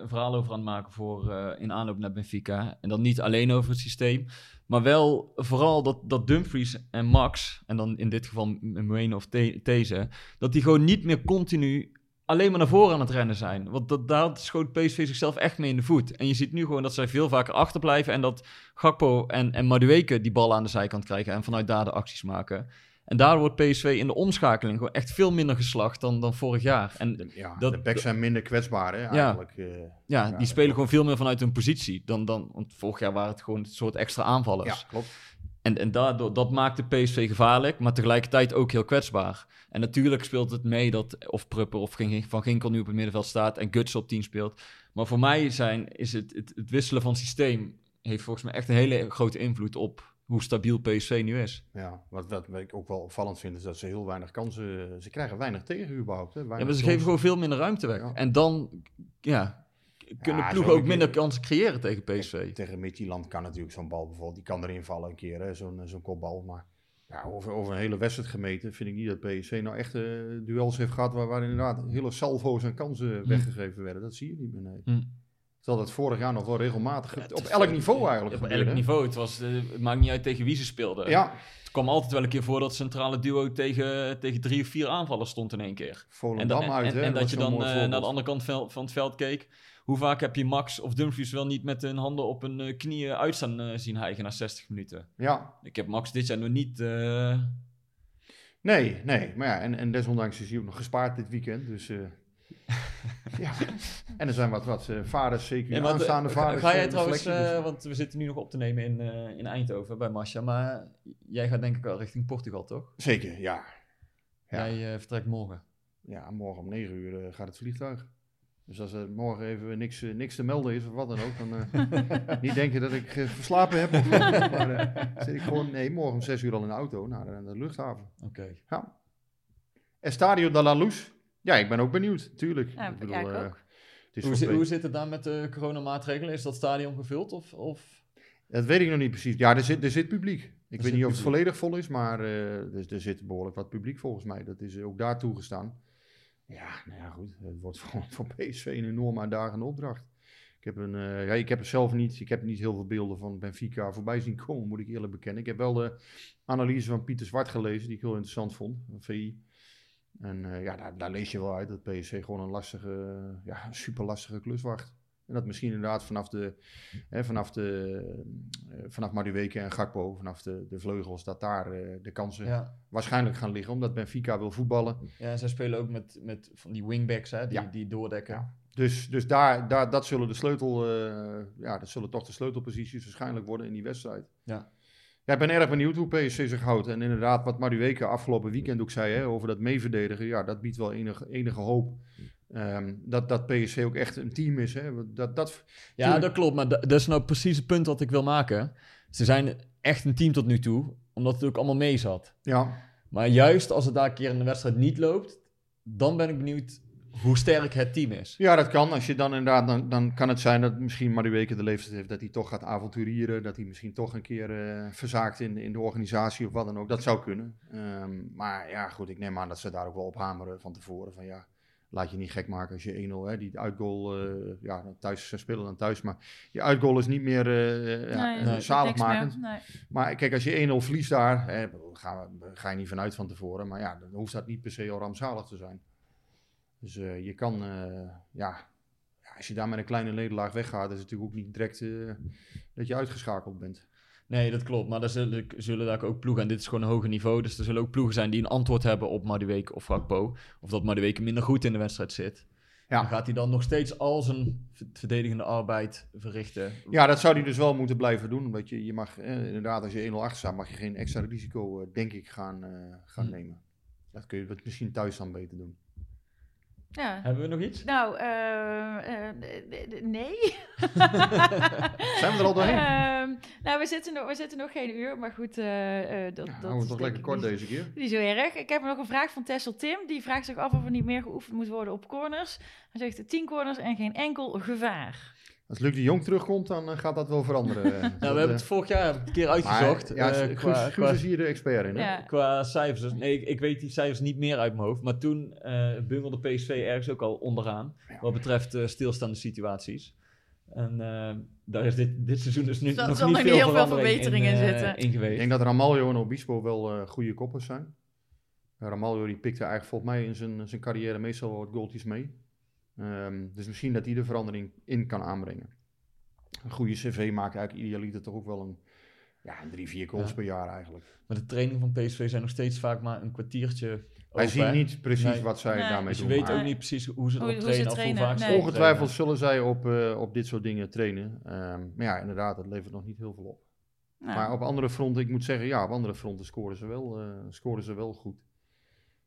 E: een verhaal over aan het maken voor eh, in aanloop naar Benfica. En dan niet alleen over het systeem, maar wel vooral dat, dat Dumfries en Max, en dan in dit geval Mwene of These, dat die gewoon niet meer continu alleen maar naar voren aan het rennen zijn. Want dat, daar schoot PSV zichzelf echt mee in de voet. En je ziet nu gewoon dat zij veel vaker achterblijven en dat Gakpo en, en Madueke die bal aan de zijkant krijgen en vanuit daar de acties maken. En daardoor wordt PSV in de omschakeling gewoon echt veel minder geslacht dan, dan vorig jaar. En
A: ja,
E: Dat-
A: de backs zijn minder kwetsbaar hè, eigenlijk. eh.
E: ja,
A: Ja,
E: die spelen gewoon veel meer vanuit hun positie. Dan, dan, want vorig jaar waren het gewoon een soort extra aanvallers.
A: ja, klopt.
E: En, en daardoor, dat maakt de PSV gevaarlijk, maar tegelijkertijd ook heel kwetsbaar. En natuurlijk speelt het mee dat of Prupper of Van Ginkel nu op het middenveld staat en Guts op 10 speelt. Maar voor mij zijn, is het, het, het wisselen van systeem heeft volgens mij echt een hele grote invloed op hoe stabiel PSV nu is.
A: Ja, wat, wat ik ook wel opvallend vind, is dat ze heel weinig kansen... Ze krijgen weinig tegen überhaupt. Hè?
E: Ja, maar ze geven gewoon veel minder ruimte weg.
A: Ja.
E: En dan ja, kunnen
A: Ja,
E: ploegen ook minder kansen creëren tegen PSV.
A: Tegen Midtjylland kan natuurlijk zo'n bal bijvoorbeeld, die kan erin vallen een keer, zo'n zo'n kopbal. Maar ja, over, over een hele wedstrijd gemeten vind ik niet dat PSV nou echt eh, duels heeft gehad waar, waar inderdaad hele salvo's en kansen weggegeven werden. Dat zie je niet meer, nee.
E: Hm.
A: Terwijl dat vorig jaar nog wel regelmatig,
E: Ja,
A: op elk niveau eigenlijk
E: Op
A: gebeurde,
E: elk niveau. Het, was, eh, het maakt niet uit tegen wie ze speelden.
A: Ja,
E: Het kwam altijd wel een keer voor dat centrale duo tegen, tegen drie of vier aanvallers stond in één keer. En,
A: Volendam
E: da- en,
A: uit,
E: en,
A: hè.
E: en dat je dan eh, naar de andere kant van het veld keek. Hoe vaak heb je Max of Dumfries wel niet met hun handen op hun eh, knieën uitstaan zien hijgen na 60 minuten?
A: Ja,
E: Ik heb Max dit jaar nog niet...
A: nee, nee. Maar ja, en, en desondanks is hij ook nog gespaard dit weekend, dus... eh, ja, en er zijn wat, wat eh, vaders, zeker
E: Ja, maar,
A: aanstaande
E: eh,
A: vaders.
E: Ga
A: eh,
E: jij
A: de
E: trouwens,
A: dus-
E: eh, want we zitten nu nog op te nemen in, eh, in Eindhoven bij Masja, maar jij gaat denk ik al richting Portugal, toch?
A: Zeker, ja. Ja.
E: Jij eh, vertrekt morgen.
A: Ja, morgen om 9 uur eh, gaat het vliegtuig. Dus als er morgen even niks, eh, niks te melden is of wat dan ook, dan eh, niet denken dat ik eh, verslapen heb. Of, maar eh, zit ik gewoon, nee, morgen om 6 uur al in de auto naar de, de luchthaven.
E: Oké.
A: Ja. Estadio de la Luz. Ja, ik ben ook benieuwd, tuurlijk.
B: Ja,
A: ik eh,
B: ook.
A: het is
E: Hoe, zi- zit het dan met de coronamaatregelen? Is dat stadion gevuld of... of...
A: Dat weet ik nog niet precies. Ja, er zit, er zit publiek. Ik weet niet of het volledig vol is, maar eh, er, er zit behoorlijk wat publiek volgens mij. Dat is ook daar toegestaan. Ja, nou ja, goed. Het wordt voor, voor PSV een enorme uitdagende opdracht. Ik heb, een, eh, ja, ik heb er zelf niet, ik heb niet heel veel beelden van Benfica voorbij zien komen, moet ik eerlijk bekennen. Ik heb wel de analyse van Pieter Zwart gelezen, die ik heel interessant vond, van VI. En eh, ja, daar, daar lees je wel uit dat PSV gewoon een lastige, ja, super lastige klus wacht. En dat misschien inderdaad vanaf de, hè, vanaf de, eh, vanaf Madueke en Gakpo, vanaf de, de vleugels, dat daar eh, de kansen
E: Ja.
A: waarschijnlijk gaan liggen, omdat Benfica wil voetballen.
E: ja, en zij spelen ook met, met van die wingbacks, hè, die,
A: Ja.
E: die doordekken.
A: Ja. Dus, dus daar, daar, dat zullen de sleutel, ja, dat zullen toch de sleutelposities waarschijnlijk worden in die wedstrijd.
E: Ja.
A: Ja, ik ben erg benieuwd hoe PSV zich houdt. En inderdaad, wat Madueke afgelopen weekend ook zei hè, over dat meeverdedigen, ja, dat biedt wel enige, enige hoop. Ehm, dat, dat PSV ook echt een team is. Hè. Dat, dat,
E: Ja,
A: Tuurlijk.
E: dat klopt. Maar da- dat is nou precies het punt wat ik wil maken. Ze zijn echt een team tot nu toe, omdat het ook allemaal mee zat.
A: ja,
E: Maar juist als het daar een keer in de wedstrijd niet loopt, dan ben ik benieuwd hoe sterk het team is.
A: Ja, dat kan. Als je dan inderdaad, dan, dan kan het zijn dat misschien Madueke de leeftijd heeft dat hij toch gaat avonturieren. Dat hij misschien toch een keer eh, verzaakt in, in de organisatie of wat dan ook. Dat zou kunnen. Ehm, maar ja, goed, ik neem aan dat ze daar ook wel op hameren van tevoren. Van ja, laat je niet gek maken als je 1-0, hè, die uitgoal, eh, ja, thuis ze spelen dan thuis. Maar je uitgoal is niet meer eh ja,
B: Nee, niks
A: zaligmakend.
B: meer. Nee.
A: Maar kijk, als je 1-0 verliest daar, hè, ga, ga je niet vanuit van tevoren. Maar ja, dan hoeft dat niet per se al rampzalig te zijn. Dus eh, je kan, eh, ja, als je daar met een kleine nederlaag weggaat, is het natuurlijk ook niet direct eh, dat je uitgeschakeld bent.
E: Nee, dat klopt. Maar er zullen, zullen daar ook ploegen, en dit is gewoon een hoger niveau, dus er zullen ook ploegen zijn die een antwoord hebben op Madueke of Gakpo. Of dat Madueke minder goed in de wedstrijd zit.
A: Ja.
E: Dan gaat hij dan nog steeds al zijn verdedigende arbeid verrichten.
A: Ja, dat zou hij dus wel moeten blijven doen. Omdat je, je mag, eh, inderdaad, als je 1-0 achter staat, mag je geen extra risico, denk ik, gaan, gaan
E: Hm.
A: nemen. Dat kun je wat misschien thuis dan beter doen.
B: Ja.
E: Hebben we nog iets?
B: Nou, eh, eh, nee.
A: Zijn we er al doorheen?
B: Ehm, nou, we zitten, nog, we zitten nog geen uur, maar goed. eh, eh, dat,
A: Ja,
B: dat
A: houden we
B: is
A: toch lekker kort
B: niet-
A: deze keer.
B: Niet zo erg. Ik heb nog een vraag van Tessel Tim. Die vraagt zich af of er niet meer geoefend moet worden op corners. Hij zegt 10 corners en geen enkel gevaar.
A: Als Luc de Jong terugkomt, dan eh, gaat dat wel veranderen. eh.
E: Nou,
A: Dat,
E: we hebben
A: eh,
E: het vorig jaar een keer uitgezocht.
A: Maar, ja,
E: eh,
A: Guus,
E: qua,
A: Guus
E: qua,
A: is hier de expert in. Hè?
B: Ja.
E: qua cijfers. Dus- Nee, ik, ik weet die cijfers niet meer uit mijn hoofd. Maar toen eh bungelde PSV ergens ook al onderaan. Wat betreft eh, stilstaande situaties. En eh, daar is dit, dit seizoen dus nu
B: Zal-
E: nog
B: zal
E: niet veel,
B: heel veel
E: verandering
B: verbetering in
E: eh,
B: zitten.
E: in geweest.
A: Ik denk dat Ramaljo en Obispo wel eh, goede koppers zijn. Uh, Ramaljo die pikte eigenlijk volgens mij in zijn, zijn carrière meestal wat goaltjes mee. Ehm, dus misschien dat hij de verandering in kan aanbrengen. Een goede cv maakt eigenlijk idealiter toch ook wel een, ja, een drie, vier goals
E: Ja.
A: per jaar eigenlijk.
E: Maar de training van PSV zijn nog steeds vaak maar een kwartiertje
A: Wij zien niet precies
E: Nee.
A: wat zij
B: Nee.
A: daarmee
E: Dus je
A: doen.
E: weet
A: maar
E: ook niet precies hoe ze
B: Hoe- hoe ze
E: trainen. of hoe
B: trainen,
E: vaak
B: nee.
A: Ongetwijfeld
E: trainen.
A: zullen zij op, eh, op dit soort dingen trainen. Ehm, maar ja, inderdaad, dat levert nog niet heel veel op. Maar op andere fronten, ik moet zeggen, ja, op andere fronten scoren ze wel, eh, scoren ze wel goed.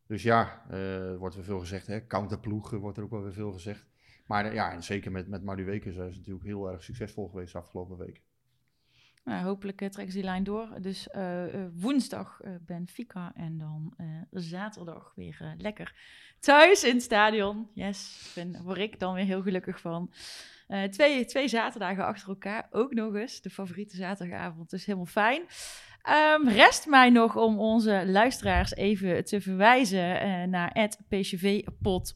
A: Dus ja, er wordt weer veel gezegd, hè, counterploeg eh, wordt er ook wel weer veel gezegd. Maar eh, ja, en zeker met, met Madueke zijn ze natuurlijk heel erg succesvol geweest de afgelopen weken.
B: nou, hopelijk eh, trekken ze die lijn door. Dus woensdag eh, Benfica en dan zaterdag weer lekker thuis in het stadion. Yes, daar word ik dan weer heel gelukkig van. Twee, twee zaterdagen achter elkaar, ook nog eens. De favoriete zaterdagavond, dus helemaal fijn. Ehm, rest mij nog om onze luisteraars even te verwijzen eh, naar het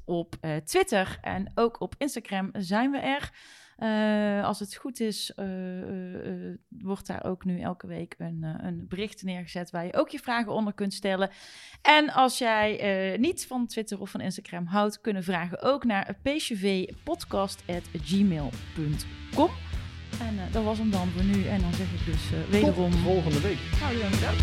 B: op eh, Twitter. En ook op Instagram zijn we er. Eh, als het goed is, wordt daar ook nu elke week een, een bericht neergezet waar je ook je vragen onder kunt stellen. En als jij niet van Twitter of van Instagram houdt, kunnen vragen ook naar pcvpodcast.gmail.com. En eh, dat was hem dan voor nu. En dan zeg ik dus eh, wederom...
A: Tot volgende week.
B: Nou, bedankt.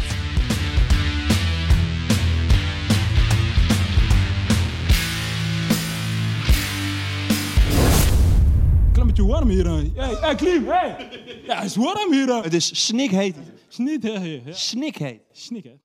F: Klein beetje warm hier. Hey, hey Klim, hey! Ja, het is warm hier.
G: Het is snikheet. Snikheet.
F: Snik, hè?